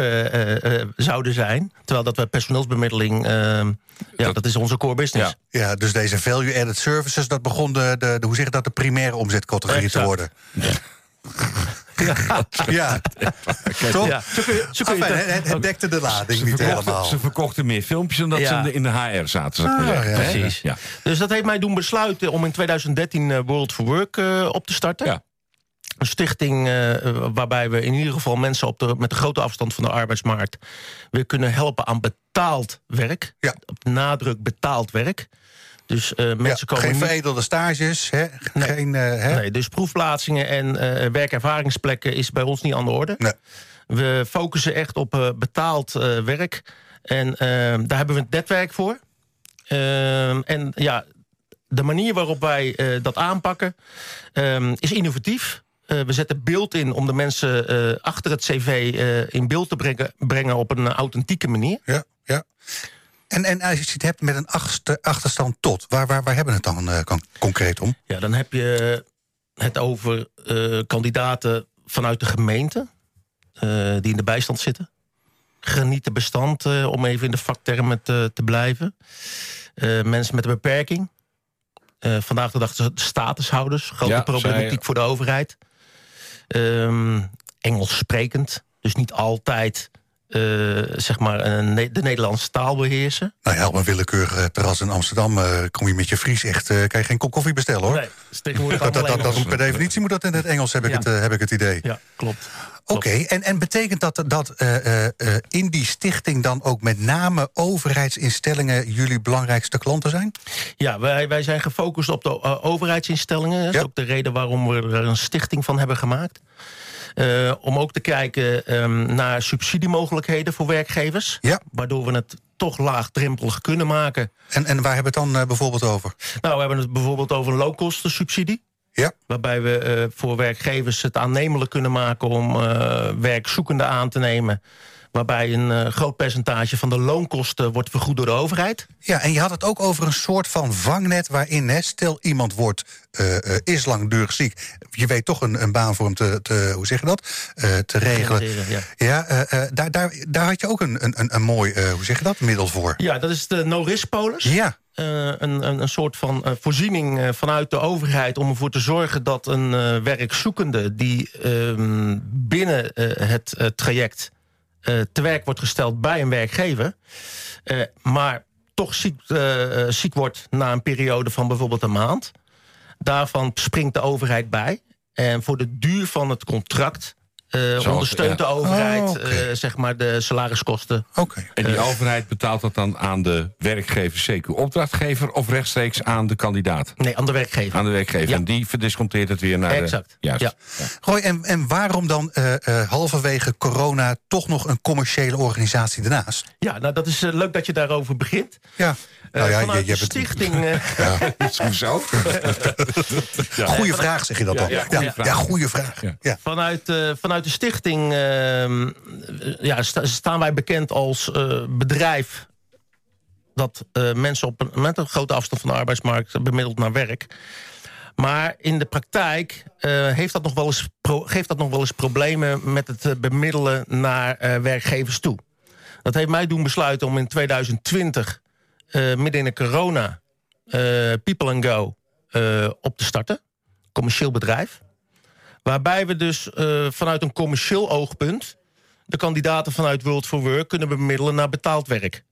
zouden zijn. Terwijl dat we personeelsbemiddeling... Ehm, ja, dat, dat, is onze core business. Ja. ja, dus deze value-added services... dat begon de, de, de, hoe zeg dat, de primaire omzetcategorie te worden. Ja. *laughs* Ja, ja. toch? Ja. Het, het, dekte de lading niet helemaal. Ze verkochten meer filmpjes dan dat ze in de HR zaten. Ah, ja, precies. Ja. Dus dat heeft mij doen besluiten om in 2013 uh, World for Work uh, op te starten. Ja. Een stichting uh, waarbij we in ieder geval mensen op de, met de grote afstand van de arbeidsmarkt... weer kunnen helpen aan betaald werk. Ja. Op nadruk betaald werk. Dus uh, mensen komen geen veredelde stages, hè? Nee. Geen, uh, hè? nee, dus proefplaatsingen en uh, werkervaringsplekken is bij ons niet aan de orde. Nee. We focussen echt op betaald werk. En daar hebben we het netwerk voor. Ehm, en ja, de manier waarop wij dat aanpakken ehm, is innovatief. we zetten beeld in om de mensen achter het cv in beeld te brengen, brengen op een authentieke manier. Ja, ja. En, en als je het hebt met een achter, achterstand tot, waar, waar, waar hebben we het dan uh, concreet om? Ja, dan heb je het over uh, kandidaten vanuit de gemeente... Uh, die in de bijstand zitten. Genieten bestand, om even in de vaktermen te, te blijven. mensen met een beperking. vandaag de dag de statushouders. Grote ja, problematiek voor de overheid. Um, Engels sprekend. Dus niet altijd uh, zeg maar een, de Nederlandse taal beheersen. Nou ja, op een willekeurig terras in Amsterdam uh, kom je met je Fries echt, uh, kan je geen kop koffie bestellen hoor. Nee, is tegenwoordig dat, dat, dat, per definitie moet dat in het Engels, heb, ja. ik, het, heb ik het idee. Ja, klopt. Oké, okay, en, en betekent dat dat in die stichting dan ook met name overheidsinstellingen jullie belangrijkste klanten zijn? Ja, wij, wij zijn gefocust op de overheidsinstellingen. Dat is ook de reden waarom we er een stichting van hebben gemaakt. Uh, om ook te kijken um, naar subsidiemogelijkheden voor werkgevers. Ja. Waardoor we het toch laagdrempelig kunnen maken. En, en waar hebben we het dan uh, bijvoorbeeld over? Nou, we hebben het bijvoorbeeld over een loonkostensubsidie. Ja. Waarbij we uh, voor werkgevers het aannemelijk kunnen maken... om werkzoekenden aan te nemen waarbij een uh, groot percentage van de loonkosten wordt vergoed door de overheid. Ja, en je had het ook over een soort van vangnet waarin, hè, stel iemand wordt, uh, uh, is langdurig ziek. Je weet toch een, een baan voor hem te, te hoe zeg je dat, te regelen. Ja, ja daar, daar, daar had je ook een, een, een mooi, hoe zeg je dat, middel voor. Ja, dat is de no-risk-polis. Ja. Uh, een, een, een, soort van uh, voorziening uh, vanuit de overheid... om ervoor te zorgen dat een werkzoekende... die ehm, binnen het traject te werk wordt gesteld bij een werkgever... Uh, maar toch uh, ziek wordt na een periode van bijvoorbeeld een maand... daarvan springt de overheid bij. En voor de duur van het contract uh, ondersteunt de overheid oh, okay. uh, zeg maar de salariskosten. Okay. En die uh, overheid betaalt dat dan aan de werkgever, CQ opdrachtgever... of rechtstreeks aan de kandidaat? Nee, aan de werkgever. Aan de werkgever. Ja. En die verdisconteert het weer naar exact. de... Juist. Ja. Ja. Roy, en, en waarom dan halverwege corona toch nog een commerciële organisatie ernaast? Ja, nou dat is leuk dat je daarover begint. Ja. Nou ja, vanuit je, je de stichting... Het... *laughs* ja. *laughs* Hoezo? ja. Goeie vraag, zeg je dat dan? Ja, ja, ja, ja goede vraag. Ja. Vanuit, uh, vanuit de stichting uh, ja, sta, staan wij bekend als uh, bedrijf... dat mensen op een, met een grote afstand van de arbeidsmarkt bemiddelt naar werk. Maar in de praktijk heeft dat nog wel eens pro, geeft dat nog wel eens problemen... met het bemiddelen naar werkgevers toe. Dat heeft mij doen besluiten om in 2020 uh, midden in de corona uh, People and Go uh, op te starten. Commercieel bedrijf. Waarbij we dus vanuit een commercieel oogpunt... de kandidaten vanuit World for Work kunnen bemiddelen naar betaald werk.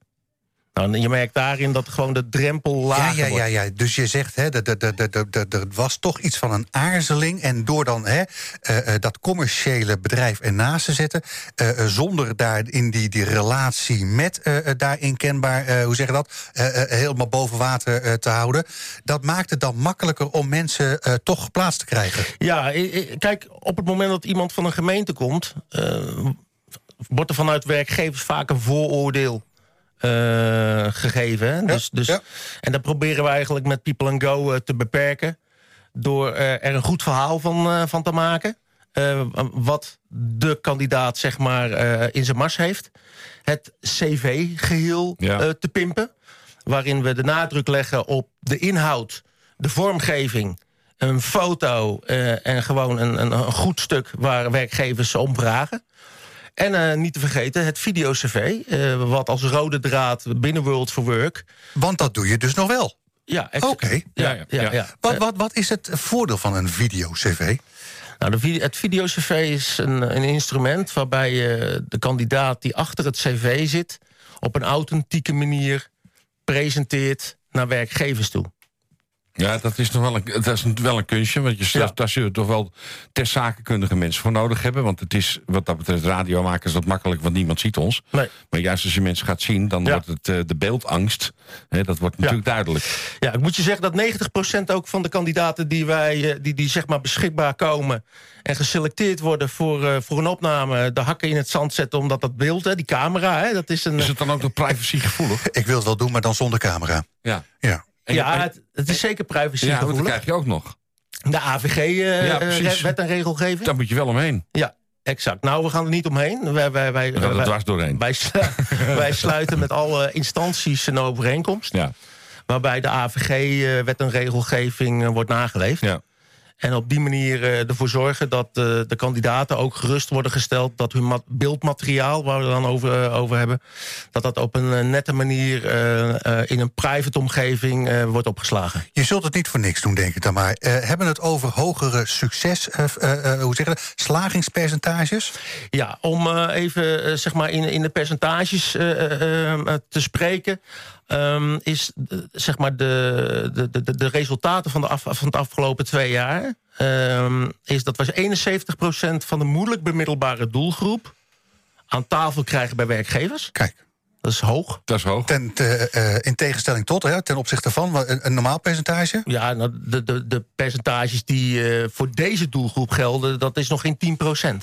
Nou, je merkt daarin dat gewoon de drempel lager ja, ja, wordt. Ja, ja, dus je zegt, hè, er was toch iets van een aarzeling... en door dan hè, uh, dat commerciële bedrijf ernaast te zetten... Uh, zonder daar in die, die relatie met daarin kenbaar... hoe zeg je dat, helemaal boven water te houden... dat maakt het dan makkelijker om mensen toch geplaatst te krijgen. Ja, kijk, op het moment dat iemand van een gemeente komt wordt er vanuit werkgevers vaak een vooroordeel eh, gegeven. Dus, dus, ja. En dat proberen we eigenlijk met People and Go eh, te beperken... door eh, er een goed verhaal van, van te maken. Wat de kandidaat zeg maar in zijn mars heeft. Het cv-geheel Ja. eh, te pimpen. Waarin we de nadruk leggen op de inhoud, de vormgeving... een foto en gewoon een, een, een goed stuk waar werkgevers om vragen. En eh, niet te vergeten het video-cv, eh, wat als rode draad binnen World for Work... Want dat doe je dus nog wel. Ja, Oké. Ja, Ja, ja, ja. ja. Wat, wat, wat is het voordeel van een video-cv? Nou, de video, het video-cv is een, een instrument waarbij je de kandidaat die achter het cv zit... op een authentieke manier presenteert naar werkgevers toe. Ja, dat is nog wel een, dat is wel een kunstje. Want je, Ja. daar zul je toch wel ter zakenkundige mensen voor nodig hebben. Want het is, wat dat betreft, radio maken is dat makkelijk, want niemand ziet ons. Nee. Maar juist als je mensen gaat zien, dan Ja. wordt het eh, de beeldangst. Hè, dat wordt natuurlijk duidelijk. Ja, ik moet je zeggen dat 90% ook van de kandidaten die wij eh, die, die zeg maar beschikbaar komen en geselecteerd worden voor, eh, voor een opname, de hakken in het zand zetten omdat dat beeld, hè, die camera, hè, dat is een. Is het dan ook nog privacygevoelig? Ik wil het wel doen, maar dan zonder camera. Ja. Ja. En ja, je- het, het is zeker ja, want privacygevoelig. dat krijg je ook nog. De AVG eh, Ja, wet en regelgeving. Daar moet je wel omheen. Ja, exact. Nou, we gaan er niet omheen. Wij, wij, wij, We gaan er wij- dwars doorheen. wij, *laughs* wij sluiten met alle instanties een overeenkomst. Ja. Waarbij de AVG eh, wet en regelgeving eh, wordt nageleefd. Ja. En op die manier eh, ervoor zorgen dat eh, de kandidaten ook gerust worden gesteld... dat hun mat- beeldmateriaal, waar we het dan over, eh, over hebben... dat dat op een nette manier in een private omgeving wordt opgeslagen. Je zult het niet voor niks doen, denk ik dan maar. Hebben we het over hogere succes, hoe zeg je dat, slagingspercentages? Ja, om even zeg maar in, in de percentages te spreken... ehm, is eh, zeg maar de, de, de, de resultaten van de, af, van de afgelopen twee jaar... ehm, is dat we 71% van de moeilijk bemiddelbare doelgroep... aan tafel krijgen bij werkgevers. Kijk, Dat is hoog. Dat is hoog. ten, te- eh, in tegenstelling tot, hè, ten opzichte van een normaal percentage? Ja, nou, de, de, de percentages die eh, voor deze doelgroep gelden... dat is nog geen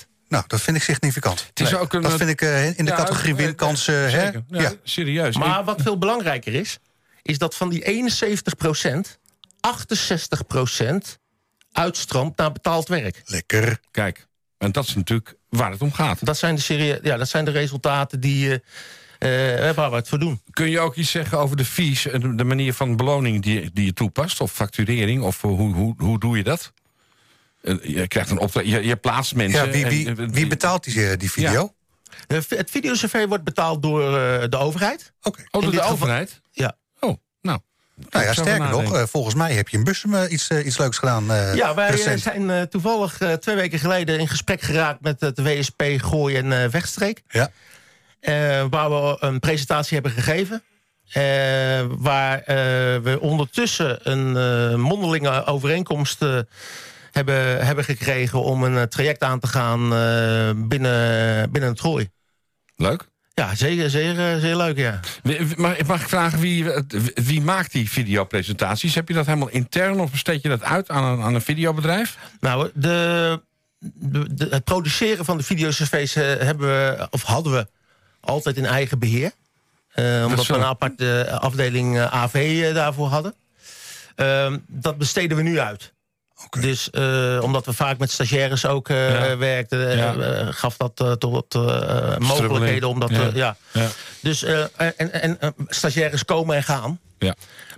10%. Nou, dat vind ik significant. Het is ook een, Dat vind ik eh, in de ja, categorie eh, winkansen. hè? Zeker. Ja, Ja. Serieus. Maar wat veel belangrijker is, is dat van die 71% 68% uitstroomt naar betaald werk. Lekker. Kijk, en dat is natuurlijk waar het om gaat. Dat zijn de, serie ja, dat zijn de resultaten die, eh, eh, waar we het voor doen. Kun je ook iets zeggen over de fees en de manier van beloning die, die je toepast? Of facturering? Of hoe, hoe, hoe doe je dat? Eh, Je krijgt een opdracht, je, je plaatst mensen. Ja, wie, wie, en- wie betaalt die, eh, die video? Eh, het videocv wordt betaald door eh, de overheid. Oké. Oh, in door de overheid? Ja. Oh, nou. Nou ja, sterker er nog, volgens mij heb je in Bussum iets, iets leuks gedaan. eh, Ja, wij recent. zijn toevallig twee weken geleden in gesprek geraakt met het WSP Gooi en eh, Wegstreek. Ja. Eh, waar we een presentatie hebben gegeven. Eh, waar eh, we ondertussen een mondelinge overeenkomst eh, hebben, hebben gekregen... om een eh, traject aan te gaan eh, binnen, binnen het gooi. Leuk. Ja, zeer, zeer, eh, zeer leuk, ja. Mag, mag ik vragen, wie, wie maakt die videopresentaties? Heb je dat helemaal intern of besteed je dat uit aan een, aan een videobedrijf? Nou, de, de, de- het produceren van de videocv's eh, hebben we, of hadden we altijd in eigen beheer. Eh, omdat we een aparte afdeling AV daarvoor hadden. Ehm, dat besteden we nu uit. Dus eh, omdat we vaak met stagiaires ook eh, Ja. werkten, eh, Ja. gaf dat tot eh, mogelijkheden om dat. Ja. eh, ja. Dus en, en stagiaires komen en gaan. Ja.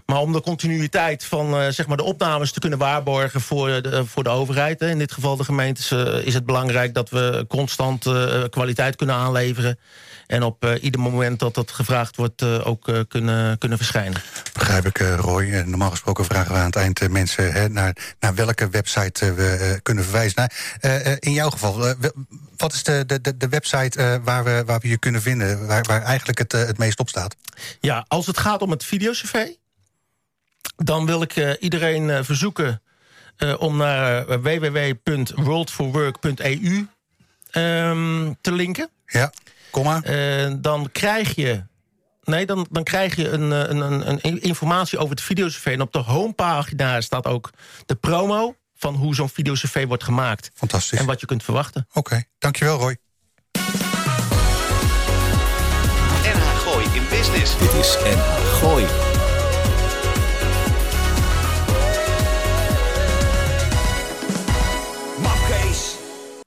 Maar om de continuïteit van zeg maar de opnames te kunnen waarborgen voor de, voor de overheid, in dit geval de gemeentes, is het belangrijk dat we constant kwaliteit kunnen aanleveren. En op eh, ieder moment dat dat gevraagd wordt eh, ook eh, kunnen, kunnen verschijnen. Begrijp ik, Roy. En normaal gesproken vragen we aan het eind mensen hè, naar, naar welke website we kunnen verwijzen. eh, in jouw geval, wat is de, de, de, website waar, we, waar we je kunnen vinden, waar, waar eigenlijk het, het meest op staat? Ja, als het gaat om het videocv, dan wil ik iedereen verzoeken om naar www.worldforwork.eu ehm, te linken. Ja, kom maar. Eh, dan krijg je. Nee, dan, dan krijg je een, eh, een, een, een informatie over het videocv. En op de homepagina staat ook de promo van hoe zo'n videocv wordt gemaakt. Fantastisch. En wat je kunt verwachten. Oké, dankjewel Roy. Business. Dit is NH Gooi.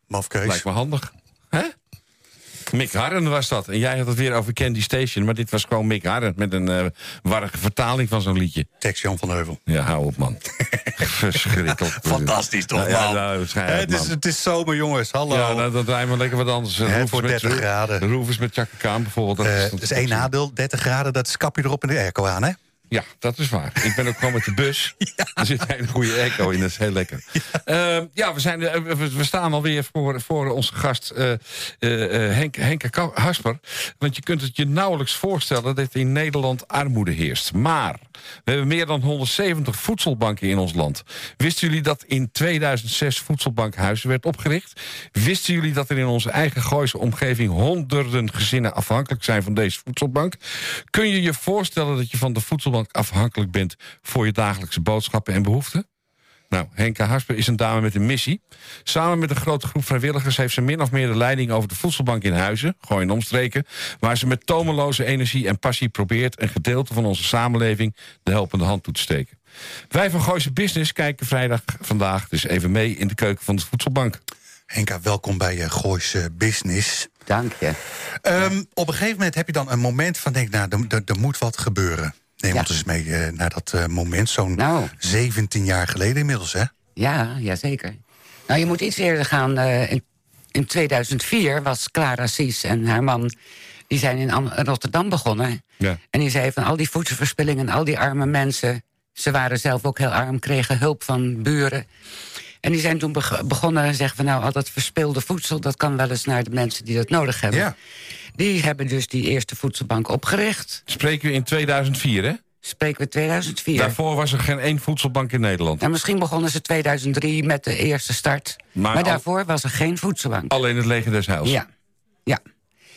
Mafkees. Lijkt me handig. Hè? Mick Harren was dat. En jij had het weer over Candy Station. Maar dit was gewoon Mick Harren met een eh warrige vertaling van zo'n liedje. Tekst Jan van Heuvel. Ja, hou op, man. *laughs* Verschrikkelijk. Fantastisch toch, Ja, ja, man? nou, schijt, het, is, man. het is zomer, jongens. Hallo. Ja, nou, dan draaien we lekker wat anders. Voor met 30 Ro- graden. Roevers met Chaka Khan bijvoorbeeld. Dat Eh, is- dat is één nadeel. 30 graden, dat skap je erop in de airco aan, hè? Ja, dat is waar. Ik ben ook gewoon met de bus. *laughs* Er zit een hele goede echo in, dat is heel lekker. Ja, ja we, zijn, eh, we, we staan alweer voor, voor onze gast eh, Henk, Henke Hasper. Want je kunt het je nauwelijks voorstellen dat in Nederland armoede heerst. Maar we hebben meer dan 170 voedselbanken in ons land. Wisten jullie dat in 2006 Voedselbankhuizen werd opgericht? Wisten jullie dat er in onze eigen Gooise omgeving... honderden gezinnen afhankelijk zijn van deze voedselbank? Kun je je voorstellen dat je van de voedselbank afhankelijk bent... voor je dagelijkse boodschappen en behoeften? Nou, Henke Hasper is een dame met een missie. Samen met een grote groep vrijwilligers heeft ze min of meer de leiding over de voedselbank in Huizen, gooi en omstreken, waar ze met tomeloze energie en passie probeert een gedeelte van onze samenleving de helpende hand toe te steken. Wij van Gooise Business kijken vrijdag vandaag dus even mee in de keuken van de voedselbank. Henka, welkom bij je Gooise Business. Dank je. Ehm, op een gegeven moment heb je dan een moment van... denk, nou, er, er, er moet wat gebeuren. Neem Ja. ons eens mee eh, naar dat eh, moment. Zo'n Nou. 17 jaar geleden inmiddels, hè? Ja, ja, zeker. Nou, je moet iets eerder gaan. eh, in, in 2004 was Clara Sies en haar man... die zijn in Am- Rotterdam begonnen. Ja. En die zei van al die voedselverspilling en al die arme mensen... ze waren zelf ook heel arm, kregen hulp van buren. En die zijn toen beg- begonnen en zeggen van... nou, al dat verspilde voedsel, dat kan wel eens naar de mensen die dat nodig hebben. Ja. Die hebben dus die eerste voedselbank opgericht. Spreken we in 2004, hè? Spreken we 2004. Daarvoor was er geen één voedselbank in Nederland. Nou, misschien begonnen ze 2003 met de eerste start. Maar daarvoor was er geen voedselbank. Alleen het leger des Heils. Ja. ja.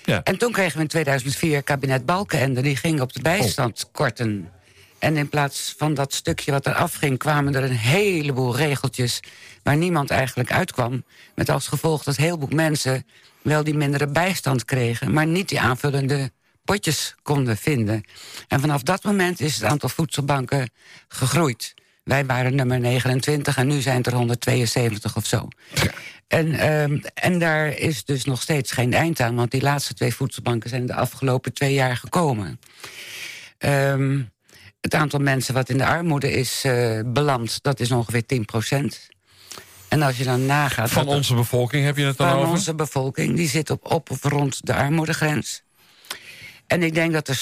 Ja. En toen kregen we in 2004 kabinet Balkenende. Die ging op de bijstand korten. En in plaats van dat stukje wat er afging... kwamen er een heleboel regeltjes waar niemand eigenlijk uitkwam. Met als gevolg dat heel veel mensen wel die mindere bijstand kregen... maar niet die aanvullende potjes konden vinden. En vanaf dat moment is het aantal voedselbanken gegroeid. Wij waren nummer 29 en nu zijn het er 172 of zo. En, ehm, en daar is dus nog steeds geen eind aan... want die laatste twee voedselbanken zijn de afgelopen twee jaar gekomen. Ehm, het aantal mensen wat in de armoede is eh, beland, dat is ongeveer 10 procent. En als je dan nagaat... Van dat- onze bevolking heb je het dan van over? onze bevolking, die zit op, op of rond de armoedegrens. En ik denk dat er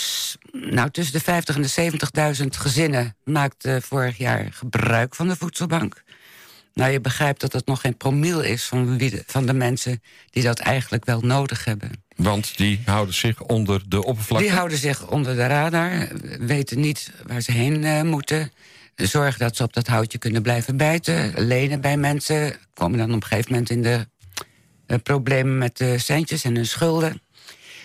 nou, tussen de 50 en de 70.000 gezinnen... maakten vorig jaar gebruik van de voedselbank. Nou, je begrijpt dat het nog geen promiel is van, wie de, van de mensen... die dat eigenlijk wel nodig hebben. Want die houden zich onder de oppervlakte. Die houden zich onder de radar, weten niet waar ze heen eh, moeten. Zorgen dat ze op dat houtje kunnen blijven bijten. Lenen bij mensen. Komen dan op een gegeven moment in de eh, problemen met de centjes en hun schulden.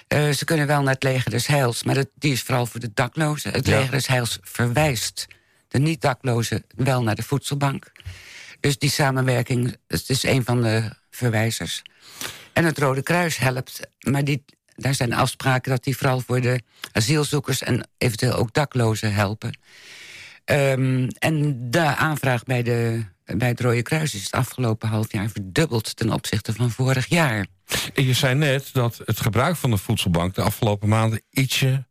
Eh, ze kunnen wel naar het leger des heils, maar dat, die is vooral voor de daklozen. Het Ja. leger des heils verwijst de niet-daklozen wel naar de voedselbank. Dus die samenwerking het is een van de verwijzers. En het Rode Kruis helpt, maar die, daar zijn afspraken dat die vooral voor de asielzoekers en eventueel ook daklozen helpen. Ehm, en de aanvraag bij, de, bij het Rode Kruis is het afgelopen half jaar verdubbeld ten opzichte van vorig jaar. Je zei net dat het gebruik van de voedselbank... de afgelopen maanden ietsje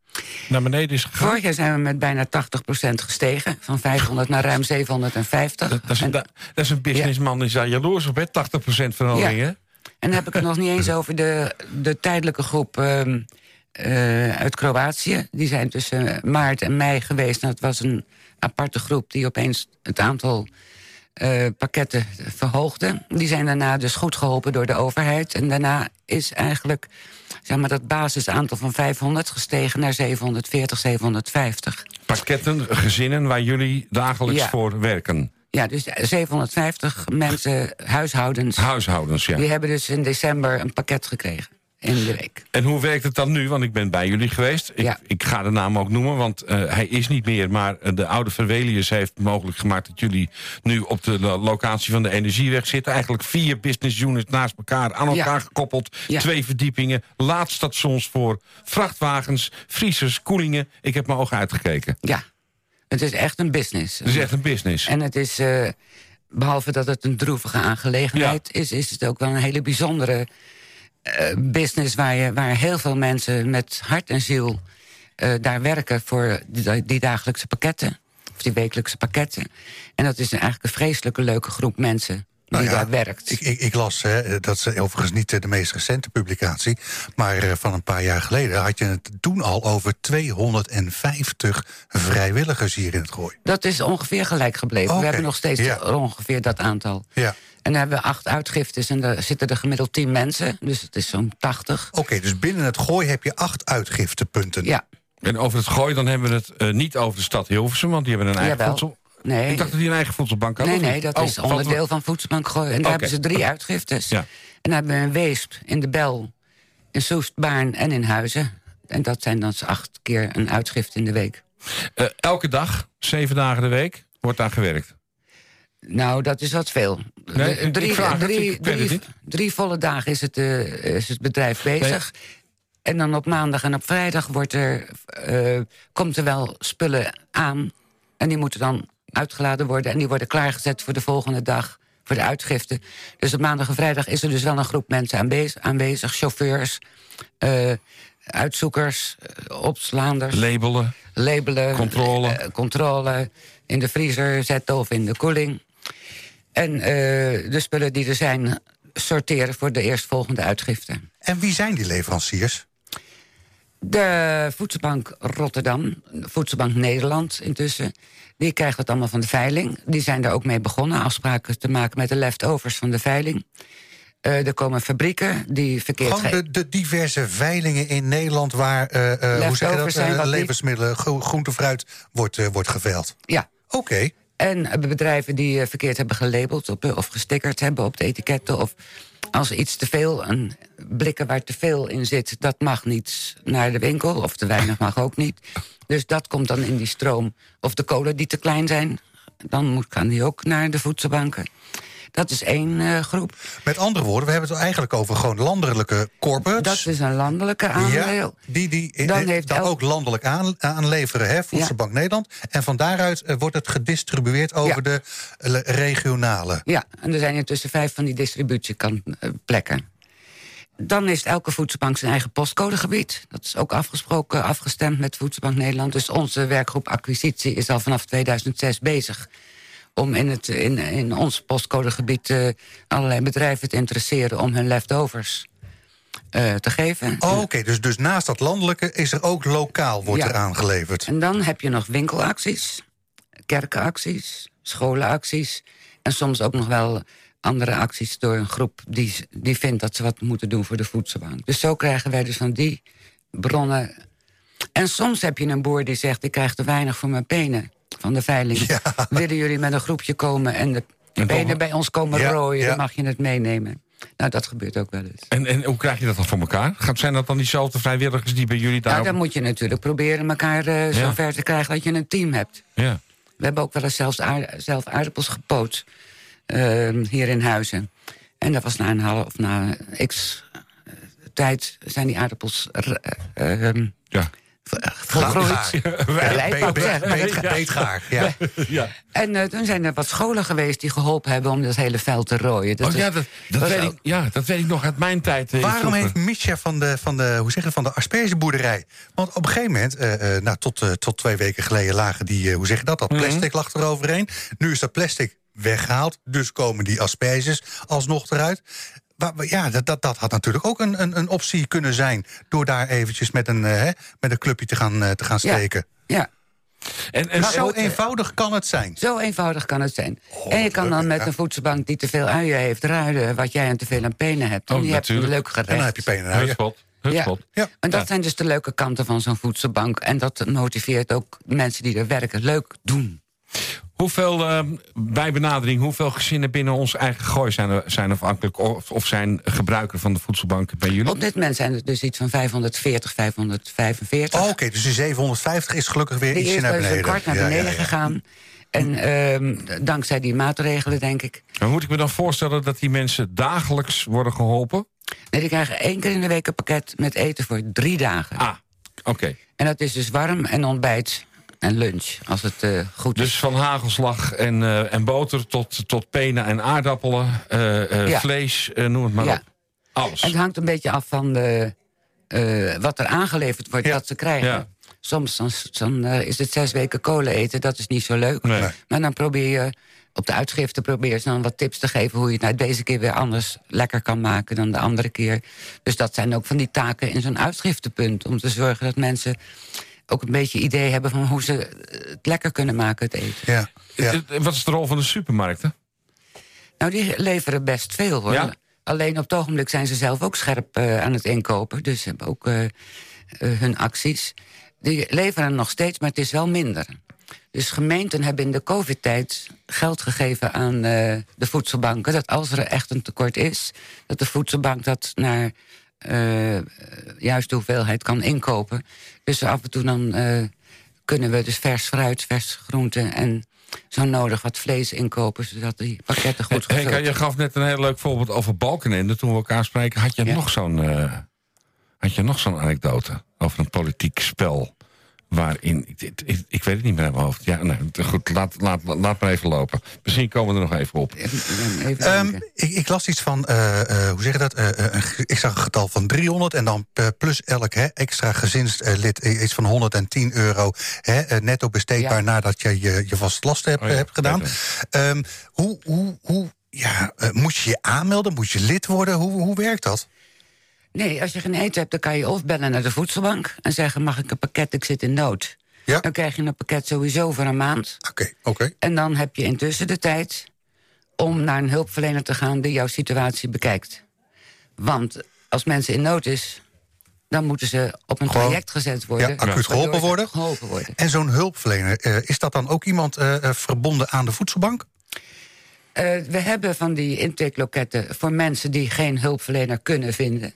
naar beneden is gegaan. Vorig jaar zijn we met bijna 80% gestegen, van 500 naar ruim 750. Dat, dat, is, En- dat, dat is een businessman die is daar jaloers op, hè? 80% verhoging, Ja. hè? En dan heb ik het nog niet eens *laughs* over de, de tijdelijke groep ehm, eh, uit Kroatië. Die zijn tussen maart en mei geweest. En dat was een aparte groep die opeens het aantal eh, pakketten verhoogde. Die zijn daarna dus goed geholpen door de overheid. En daarna is eigenlijk zeg maar, dat basisaantal van 500 gestegen naar 740, 750. Pakketten, gezinnen waar jullie dagelijks Ja. voor werken. Ja, dus 750 mensen, huishoudens... Huishoudens, ja. Die hebben dus in december een pakket gekregen. In de week. En hoe werkt het dan nu? Want ik ben bij jullie geweest. Ik, Ja. ik ga de naam ook noemen, want eh, hij is niet meer. Maar eh, de oude Verwelius heeft mogelijk gemaakt... dat jullie nu op de lo- locatie van de Energieweg zitten. Eigenlijk vier business units naast elkaar, aan elkaar Ja. gekoppeld. Ja. Twee verdiepingen, laadstations voor vrachtwagens... vriezers, koelingen. Ik heb mijn ogen uitgekeken. Ja, het is echt een business. Het is echt een business. En het is, eh, behalve dat het een droevige aangelegenheid is... is het ook wel een hele bijzondere business... Waar, je, waar heel veel mensen met hart en ziel eh, daar werken... voor die, die dagelijkse pakketten, of die wekelijkse pakketten. En dat is eigenlijk een vreselijke leuke groep mensen die Nou ja, daar werkt. Ik, ik, ik las, hè, dat is overigens niet eh, de meest recente publicatie... maar eh, van een paar jaar geleden had je het toen al over 250 vrijwilligers hier in het Gooi. Dat is ongeveer gelijk gebleven. We hebben nog steeds ja. ongeveer dat aantal. Ja. En dan hebben we acht uitgiftes en daar zitten er gemiddeld tien mensen. Dus het is zo'n tachtig. Oké, dus binnen het Gooi heb je acht uitgiftepunten. Ja, En over het gooien, dan hebben we het eh, niet over de stad Hilversum... want die hebben een eigen voedsel... nee. Ik dacht dat die een eigen voedselbank hadden. Nee, nee, dat Oh, is valt onderdeel van Voedselbank Gooi. En daar hebben ze drie uitgiftes. Ja. En dan hebben we een Weesp, in de Bel, in Soest, Baarn en in Huizen. En dat zijn dan acht keer een uitgift in de week. Eh, elke dag, zeven dagen de week, wordt daar gewerkt. Nou, dat is wat veel. Nee, De- ik- ik vraag drie, het drie, drie volle dagen is het, eh, is het bedrijf bezig. En dan op maandag en op vrijdag wordt er, eh, komt er wel spullen aan. En die moeten dan uitgeladen worden. En die worden klaargezet voor de volgende dag, voor de uitgifte. Dus op maandag en vrijdag is er dus wel een groep mensen aanwezig. aanwezig chauffeurs, eh, uitzoekers, eh, opslaanders Labelen. labelen. Controle. eh, controle. In de vriezer zetten of in de koeling. En eh, de spullen die er zijn sorteren voor de eerstvolgende uitgifte. En wie zijn die leveranciers? De Voedselbank Rotterdam, Voedselbank Nederland intussen... die krijgt dat allemaal van de veiling. Die zijn daar ook mee begonnen, afspraken te maken met de leftovers van de veiling. Eh, er komen fabrieken die verkeerd... Gewoon ge- de, de diverse veilingen in Nederland waar eh, hoe zeg je dat, levensmiddelen, gro- groente, fruit wordt, wordt geveild. Ja, Oké, En eh, bedrijven die eh, verkeerd hebben gelabeld de- of gestickerd hebben op de etiketten. Of als iets te veel, een blikken waar te veel in zit, dat mag niet naar de winkel. Of te weinig mag ook niet. Dus dat komt dan in die stroom. Of de kolen die te klein zijn, dan moet, kan die ook naar de voedselbanken. Dat is één eh, groep. met andere woorden, we hebben het eigenlijk over gewoon landelijke corporates. Dat is een landelijke aandeel. Ja, die, die Dan dan, heeft dan elk- ook landelijk aan, aanleveren, hè, Voedselbank Nederland. En van daaruit eh, wordt het gedistribueerd over Ja. de eh, regionale. Ja, en er zijn intussen vijf van die distributieplekken. Dan is elke voedselbank zijn eigen postcodegebied. Dat is ook afgesproken, afgestemd met Voedselbank Nederland. Dus onze werkgroep acquisitie is al vanaf 2006 bezig... om in, het, in, in ons postcodegebied eh, allerlei bedrijven te interesseren... om hun leftovers eh, te geven. Oh, Oké, dus, dus naast dat landelijke is er ook lokaal wordt Ja. er aangeleverd. En dan heb je nog winkelacties, kerkenacties, scholenacties... en soms ook nog wel andere acties door een groep... die, die vindt dat ze wat moeten doen voor de voedselbank. Dus zo krijgen wij dus van die bronnen... En soms heb je een boer die zegt... ik krijg te weinig voor mijn penen van de veiling. Willen jullie met een groepje komen en de En penen dan- bij ons komen Ja, rooien... dan mag je het meenemen. Nou, dat gebeurt ook wel eens. En, en hoe krijg je dat dan voor elkaar? Gaat- Zijn dat dan diezelfde vrijwilligers die bij jullie daar... Nou, dan moet je natuurlijk proberen elkaar eh, Ja. zover te krijgen... dat je een team hebt. Ja. We hebben ook wel eens zelfs aard- zelf aardappels gepoot eh, hier in Huizen. En dat was na een half of na x eh, tijd zijn die aardappels eh, ehm, Ja. Beet- Beetgaar, ja. ja. En eh, toen zijn er wat scholen geweest die geholpen hebben om dat hele veld te rooien. Dat Oh, ja, dat, weet ook- ik, ja, dat weet ik nog uit mijn tijd. eh, Waarom vroeger. heeft Misha van de, van de, hoe zeg je, van de aspergeboerderij... Want op een gegeven moment, eh, eh, nou, tot, eh, tot twee weken geleden lagen die, hoe zeg je dat, dat Mhm. plastic lag eroverheen. Nu is dat plastic weggehaald, dus komen die asperges alsnog eruit. Ja, dat, dat, dat had natuurlijk ook een, een, een optie kunnen zijn... door daar eventjes met een, eh, hè, met een clubje te gaan, eh, te gaan Ja. steken. Ja, En, en, Dus zo eenvoudig kan het zijn. zo eenvoudig kan het zijn. Oh, en je kan dan met ja. een voedselbank die te veel uien heeft ruilen... wat jij aan te veel aan penen hebt. En Oh, je hebt een natuurlijk. leuk gerecht. En dan heb je penen en uien. Hutspot. Hutspot. Ja. En dat Ja. zijn dus de leuke kanten van zo'n voedselbank. En dat motiveert ook mensen die er werken leuk doen. Hoeveel, eh, bij benadering, hoeveel gezinnen binnen ons eigen gooi zijn, er- zijn afhankelijk of, of zijn gebruiker van de voedselbanken bij jullie? Op dit moment zijn het dus iets van 540, 545. Oh, Oké, dus die 750 is gelukkig weer de ietsje eerste naar is een beneden. kwart naar Ja, ja, beneden ja. gegaan. En ehm, dankzij die maatregelen, denk ik. Maar moet ik me dan voorstellen dat die mensen dagelijks worden geholpen? Nee, die krijgen één keer in de week een pakket met eten voor drie dagen. Ah, oké. En dat is dus warm en ontbijt en lunch, als het eh, goed is. Dus van hagelslag en, eh, en boter tot, tot penen en aardappelen, eh, eh, Ja. vlees, eh, noem het maar Ja. op. Alles. En het hangt een beetje af van de, eh, wat er aangeleverd wordt, Ja. wat ze krijgen. Ja. Soms dan, dan, is het zes weken kolen eten, dat is niet zo leuk. Nee. Maar dan probeer je, op de uitschrifte probeer je dan wat tips te geven... hoe je het nou deze keer weer anders lekker kan maken dan de andere keer. Dus dat zijn ook van die taken in zo'n uitschriftenpunt... om te zorgen dat mensen ook een beetje idee hebben... van hoe ze het lekker kunnen maken, het eten. Ja, ja. Eh, Wat is de rol van de supermarkten? Nou, die leveren best veel, hoor. Ja? Alleen op het ogenblik zijn ze zelf ook scherp eh, aan het inkopen. Dus ze hebben ook eh, eh, hun acties. Die leveren nog steeds, maar het is wel minder. Dus gemeenten hebben in de covid-tijd geld gegeven aan eh, de voedselbanken... dat als er echt een tekort is, dat de voedselbank dat naar eh, juist de hoeveelheid kan inkopen. Dus af en toe dan eh, kunnen we dus vers fruit, vers groenten... en zo nodig wat vlees inkopen, zodat die pakketten goed Henk, gevuld je gaf net een heel leuk voorbeeld over Balkenende. Toen we elkaar spreken, had je Ja. nog zo'n eh, had je nog zo'n anekdote over een politiek spel. Waarin, ik, ik, ik- ik weet het niet meer uit mijn hoofd. Ja, nee, goed, laat, laat, laat maar even lopen. Misschien komen we er nog even op. Even Ehm, ik, ik las iets van, eh, eh, hoe zeg je dat? Eh, eh, ik zag een getal van 300 en dan plus elk hè, extra gezinslid iets van 110 euro hè, netto besteedbaar Ja. nadat je je, je vast last hebt, Oh ja, hebt gedaan. Ehm, hoe, hoe, hoe, ja, moet je je aanmelden? Moet je lid worden? Hoe, hoe werkt dat? Nee, als je geen eten hebt, dan kan je of bellen naar de voedselbank... en zeggen, mag ik een pakket, ik zit in nood. Ja. Dan krijg je een pakket sowieso voor een maand. Oké, oké. En dan heb je intussen de tijd om naar een hulpverlener te gaan... die jouw situatie bekijkt. Want als mensen in nood is, dan moeten ze op een Gewoon- traject gezet worden. Ja, acuut geholpen worden. Geholpen worden. En zo'n hulpverlener, eh, is dat dan ook iemand eh, eh, verbonden aan de voedselbank? We hebben van die intakeloketten voor mensen die geen hulpverlener kunnen vinden.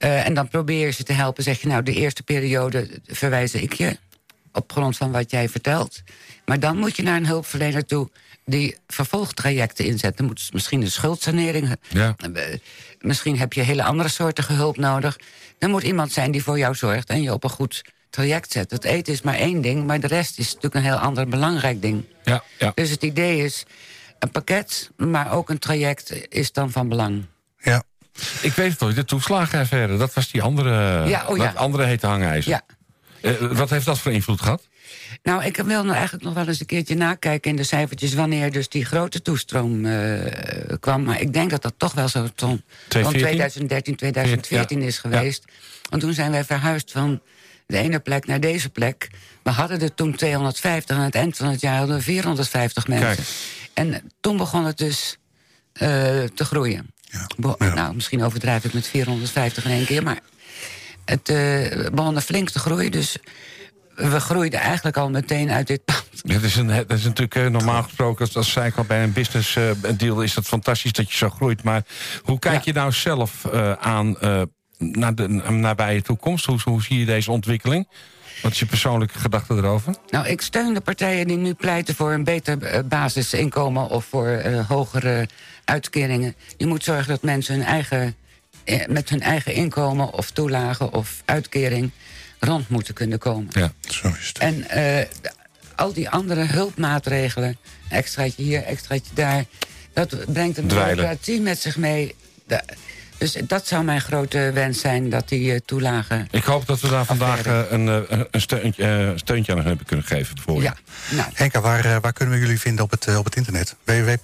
Eh, en dan probeer je ze te helpen. Zeg je nou, de eerste periode verwijs ik je op grond van wat jij vertelt. Maar dan moet je naar een hulpverlener toe die vervolgtrajecten inzet. Dan moet misschien een schuldsanering. Ja. eh, misschien heb je hele andere soorten hulp nodig. Dan moet iemand zijn die voor jou zorgt en je op een goed traject zet. Het eten is maar één ding, maar de rest is natuurlijk een heel ander belangrijk ding. Ja, ja. Dus het idee is een pakket, maar ook een traject is dan van belang. Ik weet het nog, de toeslagenaffaire. Dat was die andere, Ja, oh ja. dat andere hete hangijzer. Ja. Eh, wat heeft dat voor invloed gehad? Nou, ik wil nou eigenlijk nog wel eens een keertje nakijken in de cijfertjes... wanneer dus die grote toestroom eh, kwam. Maar ik denk dat dat toch wel zo rond 2014? 2013, 2014 is geweest. Want toen zijn wij verhuisd van de ene plek naar deze plek. We hadden er toen 250 en aan het eind van het jaar hadden we 450 mensen. Kijk. En toen begon het dus eh, te groeien. Ja. Nou, misschien overdrijf ik met 450 in één keer, maar het er flink te groeien. Dus we groeiden eigenlijk al meteen uit dit pand. Het is, een, het is natuurlijk eh, normaal gesproken, als, als zei ik al bij een business eh, deal, is dat fantastisch dat je zo groeit. Maar hoe kijk Ja. je nou zelf aan naar de nabije toekomst? Hoe, hoe zie je deze ontwikkeling? Wat is je persoonlijke gedachte erover? Nou, ik steun de partijen die nu pleiten voor een beter eh, basisinkomen... of voor eh, hogere uitkeringen. Je moet zorgen dat mensen hun eigen, eh, met hun eigen inkomen... of toelage of uitkering rond moeten kunnen komen. Ja. Zo is het. En eh, de- al die andere hulpmaatregelen, extraatje hier, extraatje daar... dat brengt een Dweilen. bureaucratie met zich mee. Da- dus dat zou mijn grote wens zijn, dat die eh, toelagen... Ik hoop dat we daar vandaag Affaire. eh, een, eh, een steuntje, eh, steuntje aan hebben kunnen geven voor je. Ja, nou, Henka, waar, eh, waar kunnen we jullie vinden op het, eh, op het internet? www.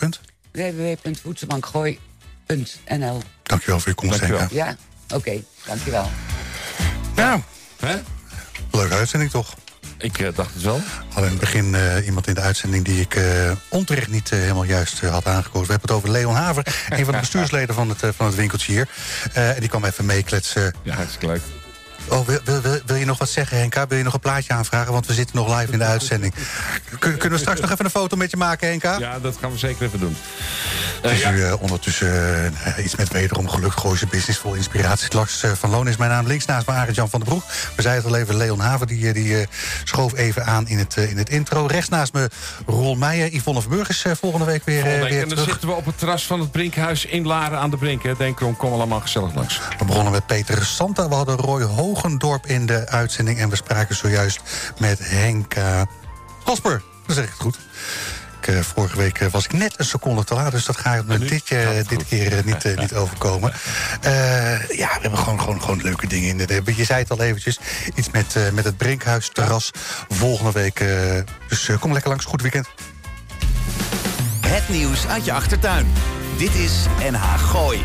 www.voedselbankgooi.nl Dankjewel voor je komst, Dankjewel. Henka. Ja, oké, dankjewel. Nou, Hè? leuke uitzending toch? Ik eh, dacht het wel. We hadden in het begin eh, iemand in de uitzending die ik eh, onterecht niet helemaal juist had aangekozen. We hebben het over Leon Haver, een van de bestuursleden van het, van het winkeltje hier. En die kwam even meekletsen. Ja, hartstikke leuk. Oh, wil, wil, wil, je nog wat zeggen, Henka? Wil je nog een plaatje aanvragen? Want we zitten nog live in de uitzending. Kun- kunnen we straks nog even een foto met je maken, Henka? Ja, dat gaan we zeker even doen. Het is u eh, ondertussen eh, iets met wederom geluk Gooise business vol inspiratie. Lars eh, van Loon is mijn naam. Links naast me Arend Jan van den Broek. We zeiden het al even, Leon Haven die, eh, die eh, schoof even aan in het, eh, in het intro. Rechts naast me Rol Meijer. Yvonne Verburg is eh, volgende week weer, eh, Volgende week. weer En dan terug. zitten we op het terras van het Brinkhuis in Laren aan de Brink. Denk erom, kom allemaal gezellig langs. We begonnen met Peter Santa. We hadden Roy Hogendorp in de uitzending. En we spraken zojuist met Henk uh, Kasper. Dan zeg ik het goed. Ik, eh, vorige week eh, was ik net een seconde te laat. Dus dat gaat me dit, eh, dit keer eh, niet, eh, *laughs* niet overkomen. Eh, ja, we hebben gewoon, gewoon, gewoon leuke dingen in. de- Je zei het al eventjes. Iets met, eh, met het Brinkhuis terras. Volgende week. eh, dus eh, kom lekker langs. Goed weekend. Het nieuws uit je achtertuin. Dit is NH Gooi.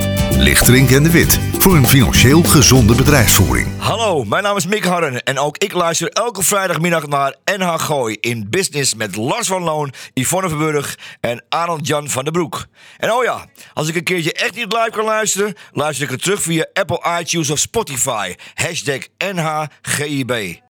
Lichtering en de Wit. Voor een financieel gezonde bedrijfsvoering. Hallo, mijn naam is Mick Harren en ook ik luister elke vrijdagmiddag naar NH Gooi in Business met Lars van Loon, Yvonne Verburg en Arnold Jan van den Broek. En oh ja, als ik een keertje echt niet live kan luisteren, luister ik het terug via Apple iTunes of Spotify. Hashtag NHGIB.